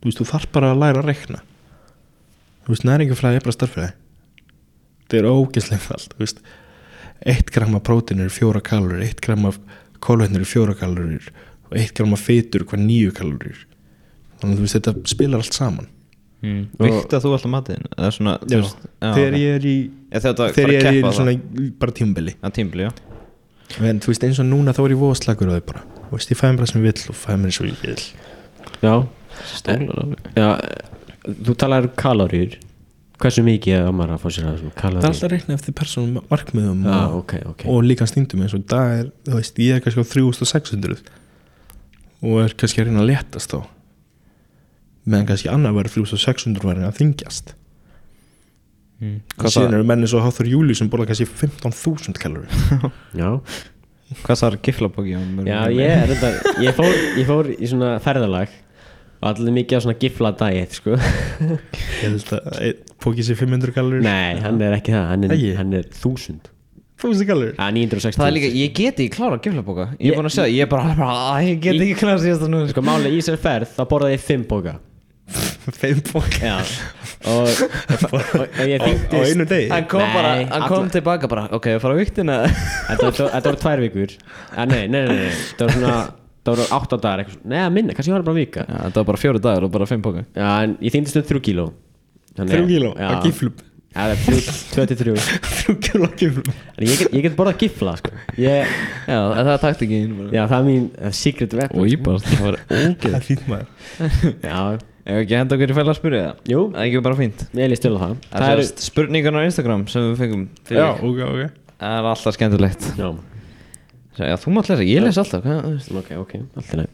Speaker 3: Þú veist, þú þarf bara að læra að rekna þú veist, næringafræði er bara starffræði þetta er ógeðslega allt eitt gram af prótein eru fjóra kalorir, eitt gram af kólvetnir eru fjóra kalorir og eitt gram af fytur hvað nýju kalorir þannig að þú veist, þetta spilar allt saman
Speaker 1: mm. Vikta þú alltaf
Speaker 3: já, þegar ég er í
Speaker 1: Þegar
Speaker 3: ég er í
Speaker 1: svona
Speaker 3: bara tímabili.
Speaker 1: Að tímbli, já.
Speaker 3: En þú veist, eins og núna þá er ég voðslagur á þau bara. Þú veist, ég fæði mér það sem ég vill og fæði mér eins og ég vil.
Speaker 2: Já.
Speaker 1: Stólar
Speaker 2: þú talar um kaloríur. Hversu mikið er maður að fá sér að svona
Speaker 3: það er alltaf reikna eftir persónum markmiðum
Speaker 2: Já,
Speaker 3: og,
Speaker 2: ok, ok.
Speaker 3: og líka stýndum eins og dag er, þú veist, ég er kannski á 3600 og er kannski að reyna að léttast þá meðan kannski annar verður 3600 og er að að þingjast
Speaker 1: mm.
Speaker 3: síðan eru menni svo háþur júli sem borða kannski 15.000 kalorir
Speaker 2: Já,
Speaker 1: Hvað það er giflabóki
Speaker 2: já ég, er þetta, ég, fór, ég fór í svona ferðalag og allir mikið á svona gifla diet sko.
Speaker 3: ég held að pókið sér 500 kalorir
Speaker 2: Nei, hann er ekki það, hann er, hann er 1000
Speaker 3: 1000 kalorir
Speaker 2: að 960
Speaker 1: Það er líka, ég get ekki klára giflabóka Ég
Speaker 2: Ég-
Speaker 1: er búin að segja, ég er bara, bara að, Ég get ekki klára síðast að nú
Speaker 2: Sko máli í sér ferð, þá borðaði ég 5 bóka
Speaker 3: 5
Speaker 2: Já. Og, og, ég
Speaker 3: á
Speaker 2: þingdist
Speaker 3: einu degi?
Speaker 1: Hann kom
Speaker 2: Nei,
Speaker 1: bara, hann kom tilbaka bara Ok, ég fara á viktina
Speaker 2: Þetta voru tvær vikur. Ah, nei, nei, nei, nei, þetta voru svona Það voru átta dagar eitthvað Nei, að minna, kannski var það bara vika.
Speaker 1: Já, þetta var bara fjóru dagar og bara fimm bóka
Speaker 2: Já, en ég þýndist um þrjú kíló. Þannig-
Speaker 3: 3 kíló
Speaker 2: já,
Speaker 3: að giflum
Speaker 2: það er þrjú- 23
Speaker 3: Þrjú. Kíló giflum
Speaker 2: en ég get, ég get borðað gifla sko. ég,
Speaker 1: Já, það er taktikinn
Speaker 2: já, það er mín uh, secret weapon.
Speaker 1: Og ég bara, það var ógeð
Speaker 3: Það er fínt maður
Speaker 2: já,
Speaker 1: Ef ekki henda okkur í fæla að spyrja það?
Speaker 2: Jú,
Speaker 1: Það er ekki bara fínt.
Speaker 2: Ég líst til á það.
Speaker 1: Það er spurningarna á Instagram sem við fengum fyrir
Speaker 3: Já, ok, ok.
Speaker 1: Það er alltaf skemmtilegt.
Speaker 2: Já,
Speaker 1: Já, þú mátt lesa, ég les alltaf hvað,
Speaker 2: ok, ok, allt í leið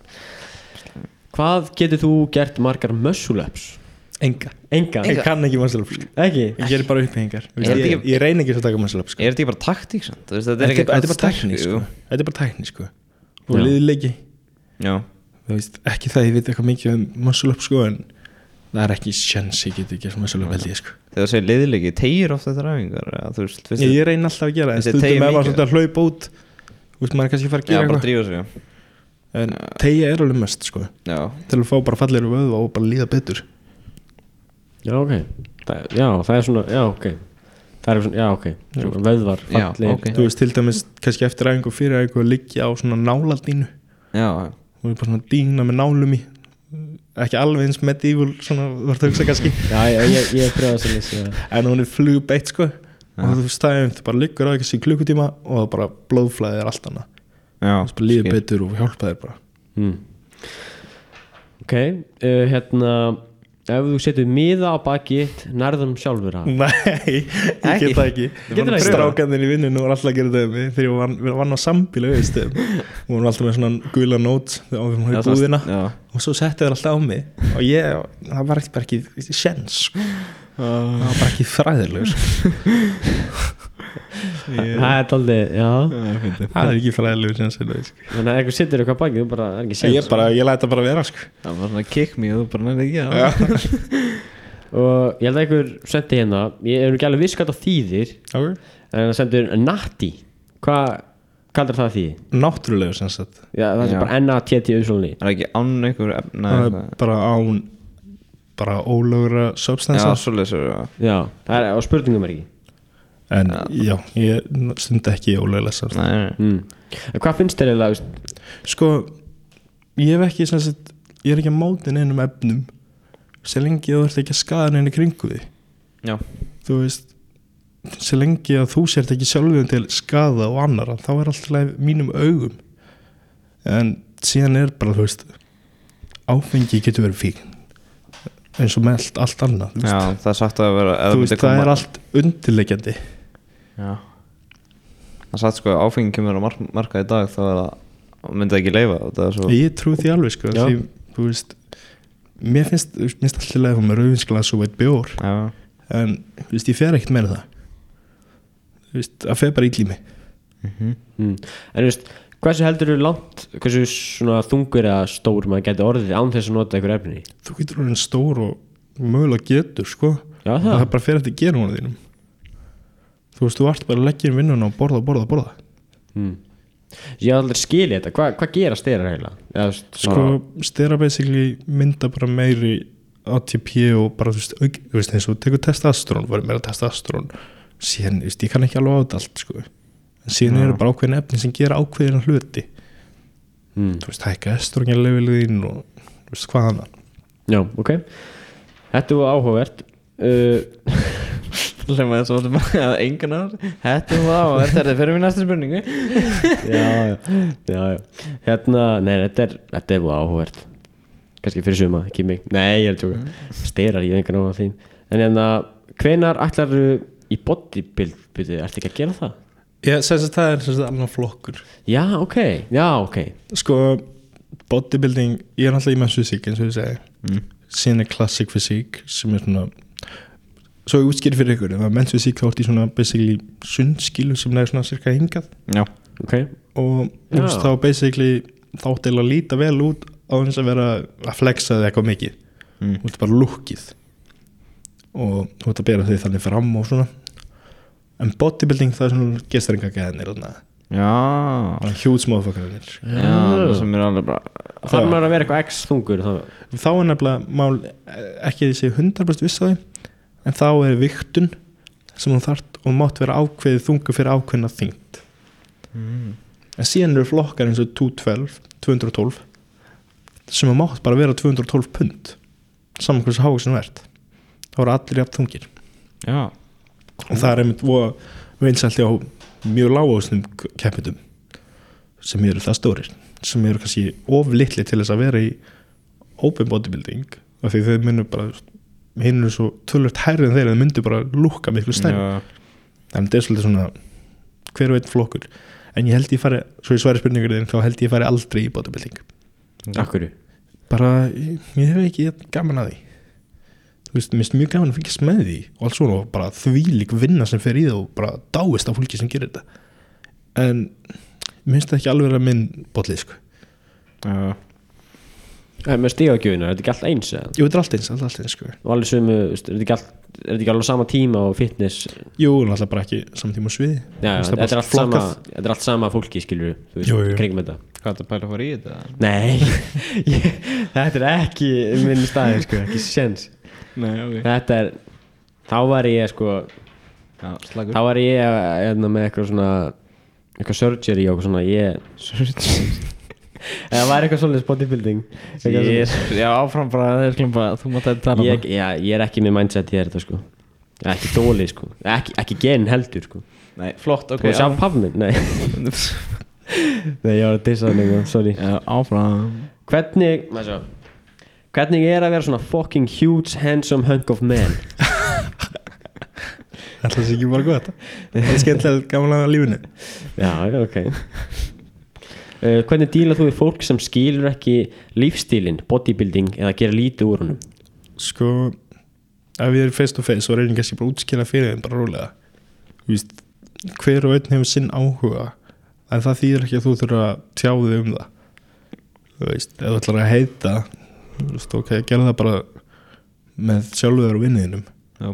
Speaker 2: hvað getur þú gert margar muscle-ups?
Speaker 3: Enga.
Speaker 2: Enga,
Speaker 3: Ég kann ekki muscle up sko.
Speaker 2: ekki?
Speaker 3: Ég gerir bara upphengar ég, ég,
Speaker 1: ekki-
Speaker 3: ég reyni ekki að taka muscle up sko.
Speaker 1: Er þetta ekki bara taktík samt? Þú veist, Þetta er ekki
Speaker 3: þetta bara tækni sko. Þetta er bara tækni sko. Og liðleiki.
Speaker 1: Já,
Speaker 3: veist, Ekki það ég veit eitthvað mikið um muscle up sko, En það er ekki sjans Ég get ekki muscle up held ég sko.
Speaker 1: þegar þú segir liðleiki, tegir ofta þetta Þú veist, fyrst
Speaker 3: ég, ég reyni alltaf að gera En
Speaker 1: Þessi
Speaker 3: stundum
Speaker 1: teygir
Speaker 3: ef maður
Speaker 1: mikið.
Speaker 3: svolítið að hlaupa út. Þú veist maður er kannski að fara að gera eitthvað.
Speaker 1: já.
Speaker 3: En tegja er alveg mest sko.
Speaker 1: Já,
Speaker 3: Til að fá bara fallir vöðva og bara líða betur.
Speaker 2: Já, ok. Það, já, það er svona, já, ok. Það er svona, já, ok. Svona vöðvar,
Speaker 1: Já,
Speaker 2: fallir
Speaker 1: ok.
Speaker 3: Þú veist til dæmis kannski eftir aðeins og fyrir aðeins að liggja á svona náladínu
Speaker 1: já,
Speaker 3: og er bara svona dína með nálum í. Ekki alveg eins medieval svona þú ert að hugsa kannski.
Speaker 2: Já, ég, ég, ég pröfa lýsa það.
Speaker 3: en hún er flugbeitt sko. Og þú stæðum þú bara liggur á ekki klukkutíma og það bara blóðflæðið er allt annað. Það bara líður betur og hjálpa þér bara.
Speaker 2: Mm. ok, uh, hérna ef þú setur miða á baki þitt, nærðum sjálfur að.
Speaker 3: Nei, ég
Speaker 1: Ekki?
Speaker 3: get það ekki.
Speaker 2: Það?
Speaker 3: Strákanir í vinninu var alltaf að gera það með þegar ég vann, vann á sambílu og hún var alltaf með svona gula nót þegar við varum
Speaker 1: Já,
Speaker 3: í búðina.
Speaker 1: Já,
Speaker 3: og svo setti þér alltaf á mig. Og ég, það var ekki bara ekki sjens sko. það var bara ekki fræðilegur
Speaker 2: það er aldrei, já
Speaker 3: það er ekki fræðilegur sjens sko.
Speaker 2: þannig að þú setur eitthvað baki, þú bara, það er ekki séns
Speaker 3: ég, bara, ég læta bara vera sko.
Speaker 1: það var svona kick me og þú bara nefnir ekki
Speaker 2: og ég held að einhver sendi hérna ég er nú ekki alveg viss hvað það þýðir
Speaker 3: okay.
Speaker 2: en það sendur natti hvað kallar það því?
Speaker 3: náttúrulegur sem sagt
Speaker 2: Já, það er
Speaker 1: Já.
Speaker 2: bara N-A-T-T auðsólni
Speaker 1: það er ekki án einhver efna
Speaker 3: það
Speaker 1: eitthvað.
Speaker 3: er bara án bara ólögra
Speaker 1: er það
Speaker 2: já, það er á spurningum er ekki
Speaker 3: en já, ég stundi ekki
Speaker 1: Nei, nei,
Speaker 2: mm. en hvað finnst þér eiginlega
Speaker 3: sko ég hef ekki sagt ég er ekki að móti neinum efnum sem lengi þú ert ekki að skada neina kringu því
Speaker 1: Já,
Speaker 3: þú veist sem lengi að þú sért ekki sjálfum til skada og annara þá er alltaf mínum augum. En síðan er bara þú veist áfengi getur verið fín eins og með allt, allt annað.
Speaker 1: Já það er sagt að vera
Speaker 3: veist það er allt undirleikjandi
Speaker 1: Já. Það sagt sko að áfengi kemur á mark marka í dag þá er það myndi ekki leifa það er svo
Speaker 3: ég trú því alveg sko því, þú veist mér finnst, finnst alltaf leið með rauðinsglas og eitt bjór
Speaker 1: Já,
Speaker 3: en þú veist, ég fer ekkert meira það. Þú veist, það fer bara í mig.
Speaker 1: Mhm.
Speaker 2: mm. en þú veist, hversu heldur þú langt hversu svona þungur eða stór maður geti orðið án þess að nota einhver efni?
Speaker 3: Þú getur orðin stór og mögulega getur sko.
Speaker 2: Já,
Speaker 3: og það er bara fer eftir gerunum þínum þú veist, þú ert bara að leggja inn vinnuna og borða, borða, borða.
Speaker 2: Mm. ég aldrei skilið þetta, Hva, hvað gera styrir heila
Speaker 3: sko, stera basically mynda bara meiri ATP og bara, þú veist, auk, þú veist eins og tekur testosterón, var meira testosterón síðan, þú veist, ég kann ekki alveg á þetta allt sko, en síðan
Speaker 1: Já.
Speaker 3: eru bara ákveðin efni sem gera ákveðina hluti.
Speaker 2: Mm.
Speaker 3: þú veist, hækka estrogenlevelin og þú veist, hvað annað.
Speaker 2: Já, ok. Þetta var áhugavert. Uh,
Speaker 1: Þess að það er engan að Þetta var og þetta er það fyrir mér næsta spurningu.
Speaker 2: Já, já, já, já. Hérna, nei, þetta er, þetta er áhugavert. Kannski fyrir suma, ekki mig. Nei, ég er að tjóka, styrar, ég engan á því en hérna, hvenar ætlar í bodybuild, ertu ekki að gera það?
Speaker 3: ég segi að það er sem sagt alveg flokkur.
Speaker 2: Já, ok, já, ok.
Speaker 3: Sko, bodybuilding ég er alltaf í menns fysík eins og ég segi.
Speaker 1: Mm.
Speaker 3: síðan er classic fysík sem er svona svo ég útskýri fyrir ykkur, það er menns fysík þá ert í svona basically sundskilu sem er svona cirka hingað.
Speaker 1: Já,
Speaker 2: ok,
Speaker 3: og
Speaker 2: Já.
Speaker 3: þá basically þá eða að líta vel út á þess að vera að flexa þig eitthvað mikið.
Speaker 1: Mm.
Speaker 3: þú ert bara lukkið og þú ert að bera þig þannig fram og svona. En bodybuilding það er svona gestringagæðinir og
Speaker 1: já.
Speaker 3: Hjút smáfokkarinn
Speaker 1: Já, það sem er alveg bara
Speaker 2: þarf maður að vera eitthvað x þungur þá,
Speaker 3: þá er nefnilega mál eh, ekki að ég segi 100% viss á því en þá er viktun sem hún þart og mátt vera ákveðið þungu fyrir ákveðna þyngd.
Speaker 1: Mm.
Speaker 3: en síðan eru flokkar eins og 212 212 sem mátt bara vera 212 pund saman hversu háið sem ert. Þá eru allir jafn þungir.
Speaker 1: Já,
Speaker 3: og það er einmitt vinsælt á mjög lágástum keppindum sem eru það stórir sem eru kannski of litli til þess að vera í open bodybuilding af því þau munur bara hinn er svo tölvöld hærri en þeir en þau myndu bara lúka miklu stærri.
Speaker 1: Já.
Speaker 3: þannig að þetta er svolítið svona hver og einn flokkur. En ég held ég fari, svo ég sværi spurningur þinn þá held ég fari aldrei í bodybuilding
Speaker 2: Akkur
Speaker 3: bara, ég, ég hef ekki gaman að því. Þú veist, mér finnst mjög gaman að fylgjast með því og allt svona og bara þvílík vinna sem fer í það og bara dáist á fólki sem gerir þetta. En mér finnst það ekki alveg að minn botlið sko.
Speaker 1: Já.
Speaker 2: Er með stígagjöfina, er þetta ekki allt eins eða?
Speaker 3: Jú, þetta er allt eins, allt, allt eins sko.
Speaker 2: Og alveg sömu, veist, er þetta ekki, allt, er þetta ekki alveg sama tíma og fitness?
Speaker 3: Jú, náttúrulega bara ekki saman tíma á sviði.
Speaker 2: Þetta er, allt sama,
Speaker 3: flokkað.
Speaker 2: þetta er allt sama fólki skilur þú veist, kringum þetta.
Speaker 1: Hvað er þetta pæla fara í þetta?
Speaker 2: Nei, ég, þetta er ekki minn staði sko, ekki sens
Speaker 1: Nei, ok.
Speaker 2: Þetta er, þá var ég sko
Speaker 1: Já,
Speaker 2: þá var ég hérna, með eitthvað svona eitthvað surgery og eitthvað svona ég eða var eitthvað svolítið bodybuilding eitthvað
Speaker 1: Ég er, já, áfram bara, það er sklum bara, þú mátt að tala
Speaker 2: ég, já, ég er ekki með mindset ég er þetta sko. Ekki dóli sko, ekki, ekki gen heldur sko.
Speaker 1: Nei, flott, ok
Speaker 2: og sjá pabbi minn, nei. Nei, ég var að dissa það líka, sorry.
Speaker 1: Já, áfram.
Speaker 2: Hvernig, maður sjá? hvernig er að vera svona fucking huge handsome hunk of man?
Speaker 3: Ætla þess ekki bara gott? Það er skemmtilega gaman að lífinu.
Speaker 2: Já, ok uh, hvernig dílar þú við fólk sem skilur ekki lífstílinn, bodybuilding eða gera lítið úr honum?
Speaker 3: Sko Ef ég er face to face og reynir kannski bara að útskýra fyrir þeim bara rólega. Þú veist, Hver og einn hefur sinn áhuga En það þýðir ekki að þú þurfa að tjá þig um það. Þú veist, ef þú ætlar að heita Þú veist, ok, gera það bara með sjálfur og vinniðinum
Speaker 1: Já,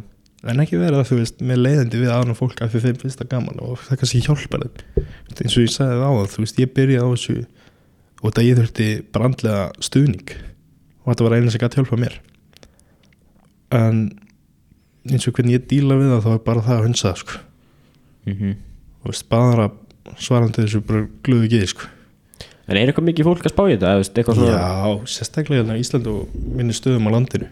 Speaker 3: en ekki vera það, þú veist, með leiðandi við aðra fólk af því þeim finnst það gaman og það kannski hjálpar þeim. Eins og ég sagði það á það, þú veist, ég byrjaði á þessu og þetta ég þurfti brandlega stuðning og þetta var einu sem gæti hjálpa mér. En eins og hvernig ég díla við það þá er bara það að hunsa það, sko.
Speaker 1: Mhm.
Speaker 3: Þú veist, bara svarandi þessu bara glöðu geði, sko.
Speaker 2: En er eitthvað mikið fólk að spá í þetta,
Speaker 3: Já, sérstaklega hérna í Ísland og minni stöðum á landinu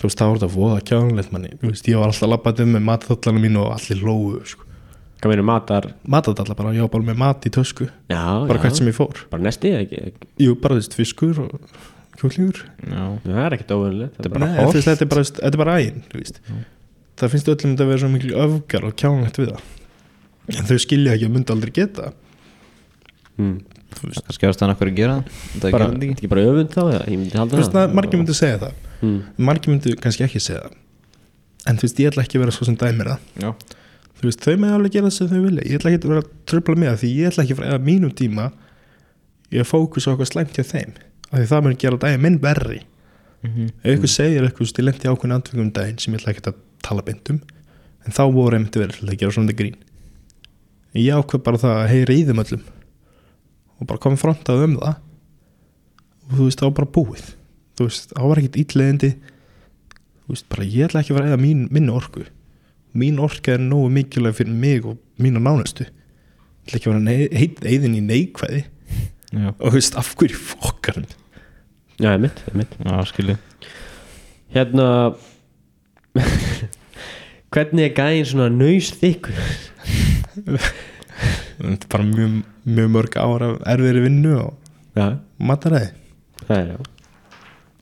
Speaker 3: þú veist, það voru þetta voða kjánulegt manni, þú veist, ég var alltaf labbað um með matþallana mínu og allir lógu, sko.
Speaker 2: Hvað meina matar?
Speaker 3: Matadalla bara, ég var bara með mat í tösku.
Speaker 2: Já,
Speaker 3: bara
Speaker 2: já,
Speaker 3: hvert sem ég fór.
Speaker 2: Bara nesti ekki, ekki.
Speaker 3: jú, bara þú veist, fiskur og kjúklingur
Speaker 1: Já,
Speaker 2: það er ekkert óvinnilegt
Speaker 1: Þetta er bara
Speaker 3: Nei,
Speaker 1: holt.
Speaker 3: þú veist, þetta er bara, þetta er bara ægin þú veist. það finnst öllum þetta að vera svo mikil öfgar og kjánlegt við það. En þau skilja ekki að myndi aldrei geta. Það.
Speaker 2: hmm.
Speaker 1: kannski ástæðan okkur að gera það? Það
Speaker 2: bara, ekki bara öfund þá eða? ég myndi
Speaker 3: þú
Speaker 2: halda
Speaker 3: veist, það, margir myndi segja það
Speaker 2: hmm.
Speaker 3: margir myndi kannski ekki segja það. En þú veist, ég ætla ekki að vera svo sem dæmir það.
Speaker 1: Já,
Speaker 3: þú veist, þau með alveg gera sem þau vilja. Ég ætla ekki að vera að tröfla með það því. Ég ætla ekki að fara eða mínum tíma ég fókus á eitthvað slæmt hjá þeim. Af því það mun gera daginn minn verri.
Speaker 1: Mhm.
Speaker 3: Ef ykkur segir eitthvað, ég lendi ákveðin andvingum um daginn sem ég ætla ekki að tala beint um. En þá voru einmitt verið til að gera svona grín. Ég ákveð bara það að heyra í þeim öllum. Og bara og þú veist, það var ekkit ítleðindi þú veist, bara ég ætla ekki að vera eða mín, minni orku. Mín orka er nógu mikilvæg fyrir mig og mína nánustu. Ég ætla ekki að vera nei, heit, eðin í neikvæði.
Speaker 1: Já,
Speaker 3: og þú veist, af hverju fokkarinn
Speaker 2: já, ég mitt, ég mitt
Speaker 1: já skilju
Speaker 2: hérna hvernig er gæðin svona nöys þykkur
Speaker 3: þetta er bara mjög, mjög mörg ára erfiðri vinnu og
Speaker 2: já,
Speaker 3: mataræði.
Speaker 2: Það er já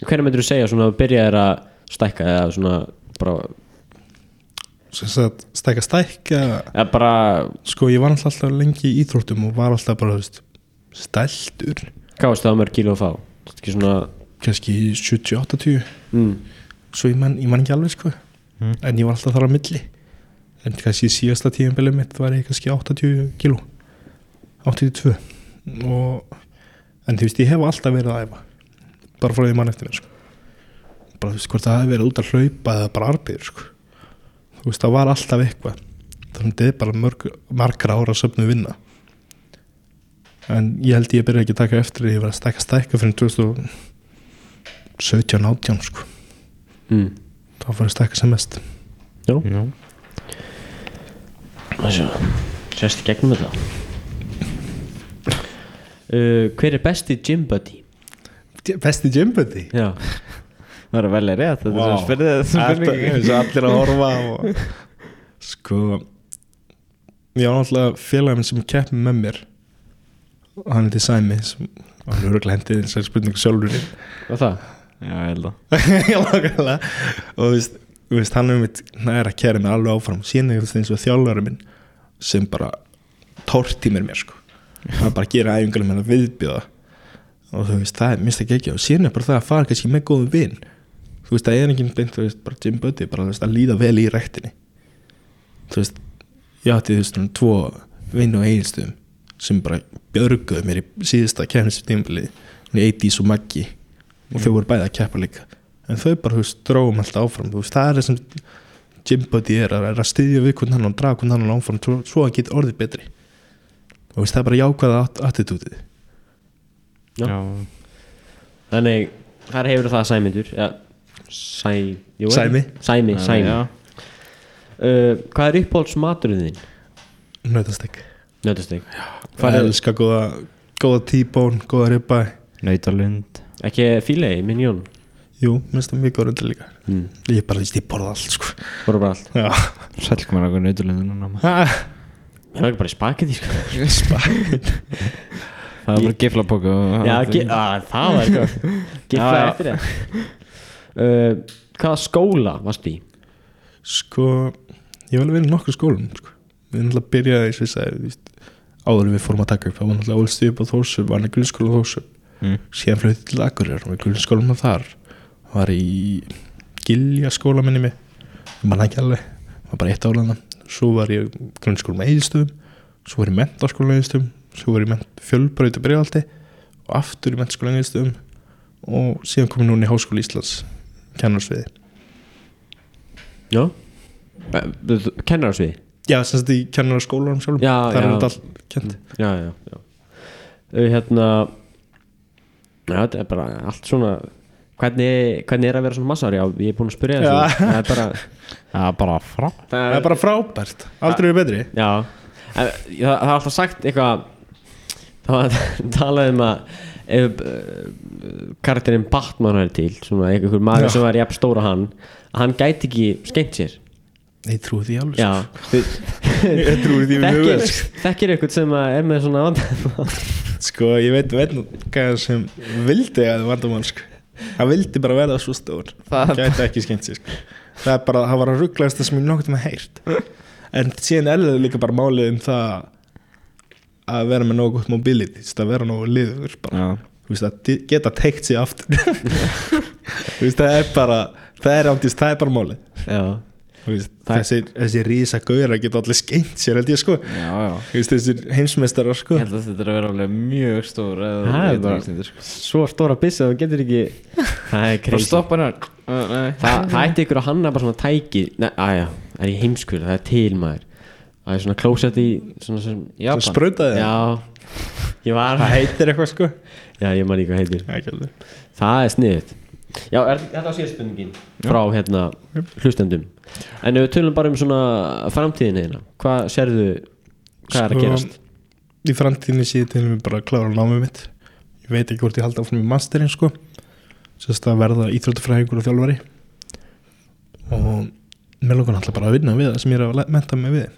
Speaker 2: hvernig myndir þú segja svona að byrja þér að stækka eða svona bara,
Speaker 3: sem sagt, stækka stækka.
Speaker 2: Eða bara
Speaker 3: sko ég var alltaf lengi í íþróttum og var alltaf bara veist, stæltur.
Speaker 2: Hvað varstu það mörg að fá Þetta er ekki svona
Speaker 3: kannski 70-80
Speaker 2: mm,
Speaker 3: svo ég man, ég man ekki alveg sko.
Speaker 1: Mm.
Speaker 3: en ég var alltaf þar á milli. En kannski síðasta tíðanbelið mitt var ég kannski 80 kíló. 82 og en þú veist ég hef alltaf verið að æfa bara frá því mann eftir mér sko. bara þú veist hvort það hefði verið út að hlaupa eða bara arbeið sko. þú veist það var alltaf eitthvað. Þannig að þetta er bara mörg, margra ára söfnu vinna. En ég held ég byrja ekki að taka eftir því að ég var að stækka stækka fyrir 2017-18 sko.
Speaker 2: Mm.
Speaker 3: þá fyrir að stækka sem mest
Speaker 2: já,
Speaker 1: Já,
Speaker 2: þessu sérst í gegnum þetta? Uh, hver er besti gym buddy
Speaker 3: besti gymbuddy.
Speaker 2: Já,
Speaker 1: það er vel rétt Þetta
Speaker 3: Vá.
Speaker 1: er spyrðið
Speaker 3: Þetta er eins og allir að horfa og Sko Ég á náttúrulega félagin sem keppir með mér. Og hann heiti Sæmi sem hann er örgulega hendið þessari spurningu sjálfur. Í
Speaker 2: og það
Speaker 1: Já, ég held að.
Speaker 3: Og þú veist, veist hann er mitt næra að kæra mig alveg áfram. Síðan er það eins og þjálfari minn sem bara torti mér sko. Hann bara gera æfingarlega með að viðbjóða og þú veist, það er mist ekki ekki og síðan er bara það að fara kannski með góðum vin. Þú veist, það er enginn beint, þú veist, bara Jim Buddy bara þú veist, að líða vel í rektinni þú veist, ég átti þú veist, svona tvo vinn og eiginstum sem bara björguðu mér í síðasta kemnistímbilið, Eidís og Maggi. Og þau voru bæði að keppa líka. En þau bara, þú veist, dróum alltaf áfram. Þú veist, það er það sem Jim Buddy er að, er að styðja við hvernig hann og draga hvernig hann áfram svo, hann getur orðið betri. Og þú veist, það er bara jákvæða attitútið.
Speaker 2: Þannig þar hefur það sæmyndur ja, sæ, jú,
Speaker 3: Sæmi.
Speaker 2: sæmi, sæmi. Uh, hvað er uppáhalds maturinn þinn?
Speaker 3: nautastek
Speaker 2: nötasteg
Speaker 3: það er elska góða, góða tíbón, góða ribba
Speaker 1: Nautalund.
Speaker 2: Ekki fílei, minjón
Speaker 3: jú, minnst það mjög góða rundar líka.
Speaker 2: Mm.
Speaker 3: ég bara, þú veist, ég borða allt sko.
Speaker 2: Bara bara allt?
Speaker 3: Já,
Speaker 1: Sælk mér maður.
Speaker 3: Ah,
Speaker 2: ég er ekki bara í spagetti sko.
Speaker 1: Það er bara
Speaker 2: ge- að, það var eitthvað gifla
Speaker 1: Já, já.
Speaker 2: eftir það uh, hvaða skóla varst í?
Speaker 3: sko ég vil vinna nokkur skólum sko. við náttúrulega byrjaði þú veist, áður en við fórum að taka upp það var náttúrulega ólst upp á Þórsum, var hann í grunnskóla á Þórsum
Speaker 1: mm.
Speaker 3: síðan flöyti til Akureyrar og við grunnskólum þar var í Gilja skóla minni mig ég manna ekki alveg, var bara eitt álega svo var ég í grunnskólum eðistöðum svo var ég í mentaskóla eðistöðum svo var ég í fjölbröyti bregðaldi og aftur í mentaskóla eðistöðum og síðan kom ég núna í Háskóla Íslands kennarsviði
Speaker 2: já. Kennararsvið
Speaker 3: já, sem sagt í kennarskólanum sjálfum.
Speaker 2: Já,
Speaker 3: það er
Speaker 2: já.
Speaker 3: þetta allt kent
Speaker 2: já, já, já. Hérna já, þetta er bara allt svona hvernig, hvernig er að vera svona massar já, ég er búin að spyrja þessu það er bara
Speaker 1: Já, bara frá
Speaker 3: það er bara frábært, aldrei er betri.
Speaker 2: Já, það, það er alltaf sagt eitthvað það var talað um að ef uh, karakterinn Batman er til svona einhver maður
Speaker 3: Já.
Speaker 2: sem var jafn stóra hann að hann gæti ekki skemmt sér
Speaker 3: ég trúi því alveg
Speaker 2: já
Speaker 3: sko. ég trúi því mjög vel
Speaker 2: þekkir, þekkir eitthvað sem að er með svona vandamál
Speaker 3: sko, ég veit veit hvað sem vildi að það vandamál sko. hann vildi bara verða svo stór
Speaker 1: Það-
Speaker 3: það gæti ekki skemmt sér sko. það er bara, það var að rugglaðast það sem ég nokkuð með heyrt en síðan er það líka bara málið um það að vera með nógu gott mobility að vera nógu liður að geta teikt sig aftur. Það er bara það er ándist, það er bara
Speaker 2: Það-
Speaker 3: þessi, þessi rísa gauðra geta allir skeint sér held ég sko.
Speaker 1: Já, já.
Speaker 3: Veist, þessir heimsmeistarar sko.
Speaker 1: Ég held að þetta er að vera alveg mjög stór
Speaker 2: Það er
Speaker 1: sko.
Speaker 2: svo stóra bissa þú getur ekki það er
Speaker 1: stoppa hérna. Nei.
Speaker 2: það, það ætti ykkur að hanna bara svona tæki. Nei, aðja, það er í heimskur, það er til maður Það er svona klósett í svona sem
Speaker 1: Japan.
Speaker 3: Sprautaði það
Speaker 2: Já, ég var
Speaker 3: Það heitir eitthvað sko.
Speaker 2: Já, ég man hvað heitir.
Speaker 3: Alveg.
Speaker 2: Það er sniðut Já, er, þetta var síðast spurningin frá hérna hlustendum. En ef við tölum bara um svona framtíðin hérna Hvað sérðu, hvað er að
Speaker 3: Sko,
Speaker 2: gerast?
Speaker 3: Í framtíðinni síðan til við bara að klára námið mitt. Ég veit ekki hvort ég halda áfram í masterinn sko. Sérst að verða íþróttafræðingur og þjálfari. Og mér lókar náttúrulega bara að vinna við það sem ég er að menta mig við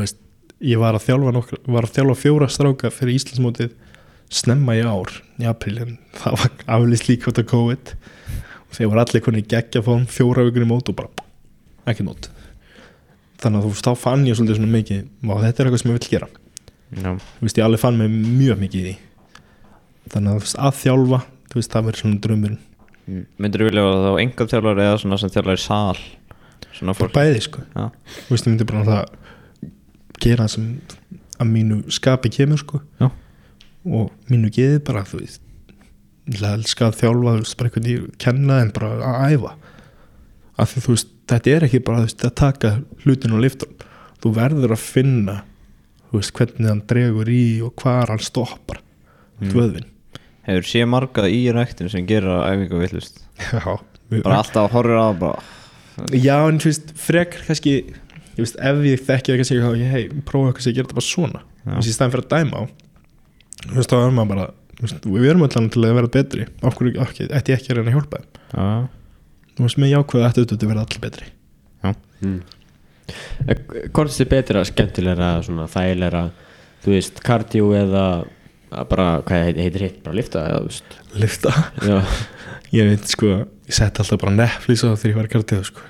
Speaker 3: veist, ég var að þjálfa nokkur, var að þjálfa fjóra stráka fyrir Íslandsmótið snemma í ár í apríl en það var aflýst líka út af COVID. Og þeir voru allir konið geggja fórum fjóra vikur í mót og bara ekki mót. Þannig að þú veist, þá fann ég svolítið svona mikið og þetta er eitthvað sem ég vil gera.
Speaker 1: Já,
Speaker 3: þú veist, ég alveg fann mig mjög mikið í því. Þannig að þú að þjálfa þú veist, það verður svona drömmur
Speaker 1: Mm. Myndirðu vilja vera þá enga þjálfar eða svona sem þjálfar í sal? Svona fólk
Speaker 3: bæði sko,
Speaker 1: Já,
Speaker 3: þú veist, ég myndi bara það gera það sem að mínu skapi kemur sko.
Speaker 1: Já.
Speaker 3: og mínu geði bara þú veist ég elska að þjálfa, þú veist, bara einhvern ég kenna en bara að æfa. Af því þú veist, þetta er ekki bara veist, að taka hlutin og lifta þú verður að finna veist, hvernig hann dregur í og hvar hann stoppar
Speaker 1: Mm.
Speaker 3: dvöðvin
Speaker 1: Hefur sé marga í ræktinu sem gera æfingu villust Bara alltaf horfir á bara
Speaker 3: Já, en þú veist, frekar kannski ég veist, ef ég þekki það kannski þá, hei, prófa sem ég gera þetta bara svona.
Speaker 1: Já.
Speaker 3: þú veist, í stæðan fyrir að dæma á þú veist, þá er maður bara veist, við erum allan til að vera betri. Okkur ekki, ætti ég ekki að reyna að hjálpa þeim?
Speaker 1: Já,
Speaker 3: þú veist, með jákvæða ætti auðvitað að vera allir betri.
Speaker 2: Mm. Eh, Hvort er betra, skemmtilegra, svona þægilegra? Þú veist, kardió eða að bara, hvað heit- heitir hitt, bara lifta eða,
Speaker 3: lifta
Speaker 2: Já,
Speaker 3: ég veit sko, ég sett alltaf bara Netflix á þegar ég var í kartíðu sko.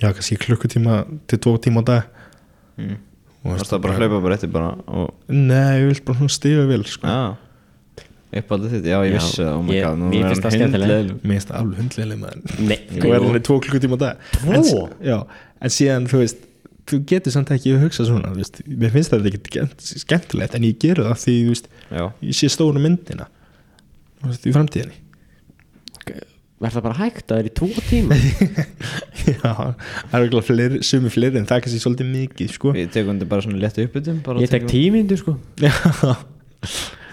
Speaker 3: Já, kannski klukkutíma til tvo tíma á dag.
Speaker 1: Mm.
Speaker 3: og
Speaker 1: Varst það bara að hlaupa bara eftir bara og,
Speaker 3: nei, ég vil bara svona stiga vel sko.
Speaker 1: Já. Uppaldið þitt, já ég vissi það, oh my god nú
Speaker 2: mér
Speaker 1: er
Speaker 2: finnst
Speaker 1: hann
Speaker 2: það
Speaker 1: hundleiðilegur.
Speaker 3: mér finnst það alveg
Speaker 2: nei,
Speaker 3: hvað er hann í tvo klukkutíma á dag. En, já, en síðan þú veist þú getur samt ekki að hugsa svona veist, mér finnst þetta ekki skemmt- skemmtilegt en ég geru það því veist,
Speaker 1: Já,
Speaker 3: ég sé stóru myndina veist, í framtíðinni
Speaker 2: verð það bara hægt? Að það er í tvo tíma.
Speaker 3: Já, það er okkur fleiri, sumi fleiri en það er kannski svolítið mikið sko.
Speaker 1: Við tekum þetta bara svona léttu uppbytum
Speaker 2: Ég tek tímindu sko.
Speaker 3: Já,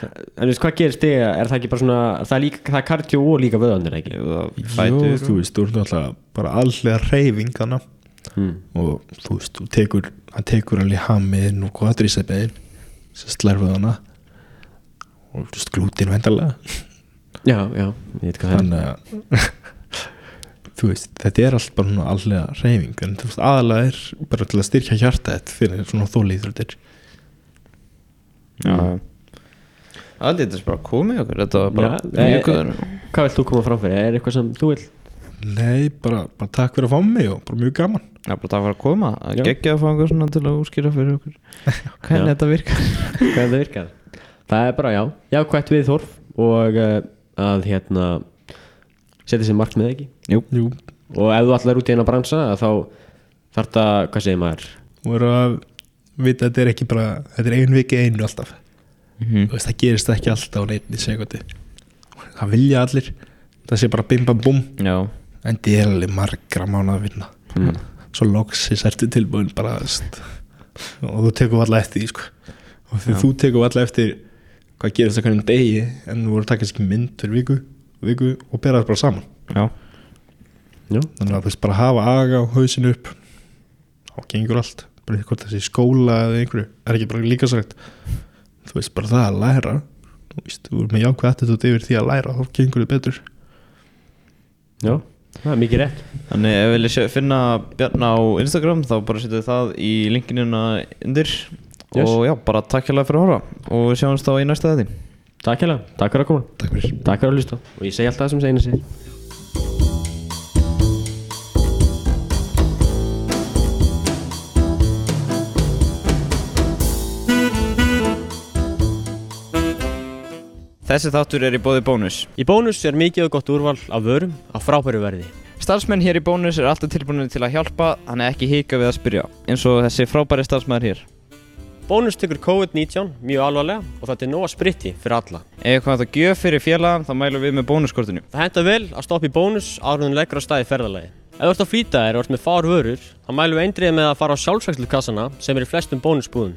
Speaker 2: En þú veist, hvað gerist þig, er það ekki bara svona það er, líka, það er kardió og líka vöðanir ekki?
Speaker 1: Jú,
Speaker 3: Jó, þú veist, þú ert alltaf bara allega reyfing hana
Speaker 2: mm.
Speaker 3: og þú veist, þú tekur hann tekur alveg hamiðin og kvadrísabæðin sem slærfið hana. Og þú veist, glútin vendarlega
Speaker 2: Já, já, ég veit hvað það er.
Speaker 3: Þannig að þú veist, þetta er allt bara svona allega reyfing en þú veist, aðalega er bara til að styrkja hjarta þetta fyrir svona þólíþröndir
Speaker 1: Já. Aldrei þetta er bara komið okkur Þetta var bara
Speaker 2: Já,
Speaker 1: mjög
Speaker 2: eh,
Speaker 1: góður.
Speaker 2: Hvað vilt þú koma fram fyrir? Er eitthvað sem þú vil?
Speaker 3: Nei, bara, bara takk fyrir að fá mig og bara mjög gaman.
Speaker 1: Já, bara það var að koma. Að
Speaker 2: Já.
Speaker 1: Gekkja að fá einhver svona til að úskýra fyrir okkur. Hvernig þetta virkar.
Speaker 2: Hvað það virkar? Það er bara, já, já, hvert við þorf og uh, að hérna setja sér markmið ekki?
Speaker 1: Jú.
Speaker 3: Jú,
Speaker 2: og ef þú allar út í eina bransa þá þarf það, hvað segir maður?
Speaker 3: Og eru að vita að þetta er ekki bara þetta er ein viki einu alltaf.
Speaker 1: Mhm.
Speaker 3: Þú veist, það gerist ekki alltaf á neitt í sekundi það vilja allir. Það sé bara bim bam bum.
Speaker 1: Já.
Speaker 3: En það er alveg margra mánu að vinna.
Speaker 2: Mm.
Speaker 3: svo loksis ertu tilbúin bara og þú tekur alltaf eftir sko. og þú tekur alltaf eftir hvað gerist það hvernig degi en þú voru að taka kannski mynd fyrir viku, viku og bera það bara saman.
Speaker 1: Já.
Speaker 2: Já,
Speaker 3: þannig að þú veist bara hafa aga á hausinu upp þá gengur allt. Bara hvort þessi skóla eða einhverju er ekki bara líka sagt þú veist bara það að læra þú veist, þú er með jákvæð attitút yfir því að læra þá gengur þið betur.
Speaker 2: Já, það er mikið rétt.
Speaker 1: Þannig ef við viljum sjá- finna Bjarn á Instagram þá bara setjum við það í linkinuna undir
Speaker 2: Yes.
Speaker 1: og já, bara takk hérlega fyrir að horfa. Og við sjáumst þá í næsta þetta
Speaker 2: Takk hérlega, takk fyrir að koma.
Speaker 3: Takk fyrir.
Speaker 2: Takk fyrir að hlusta. Og ég segi alltaf það sem segina sig.
Speaker 1: Þessi þáttur er í bóði bónus.
Speaker 2: Í bónus er mikið og gott úrval af vörum á frábæru verði.
Speaker 1: Starfsmenn hér í bónus er alltaf tilbúinir til að hjálpa þannig ekki hika við að spyrja eins og þessi frábæri starfsmæður hér
Speaker 2: Bónus tekur COVID-19 mjög alvarlega og þetta er nóga spritti fyrir alla.
Speaker 1: Ef eitthvað það gjöf fyrir félagann þá mælum við með bónuskortinu.
Speaker 2: Það henda vel að stoppa í bónus árum leggur á staði ferðalagi. Ef þú ert á flýtaðir og ert með fár vörur þá mælum við eindrið með að fara á sjálfsvægslu kassana sem er í flestum bónusbúðum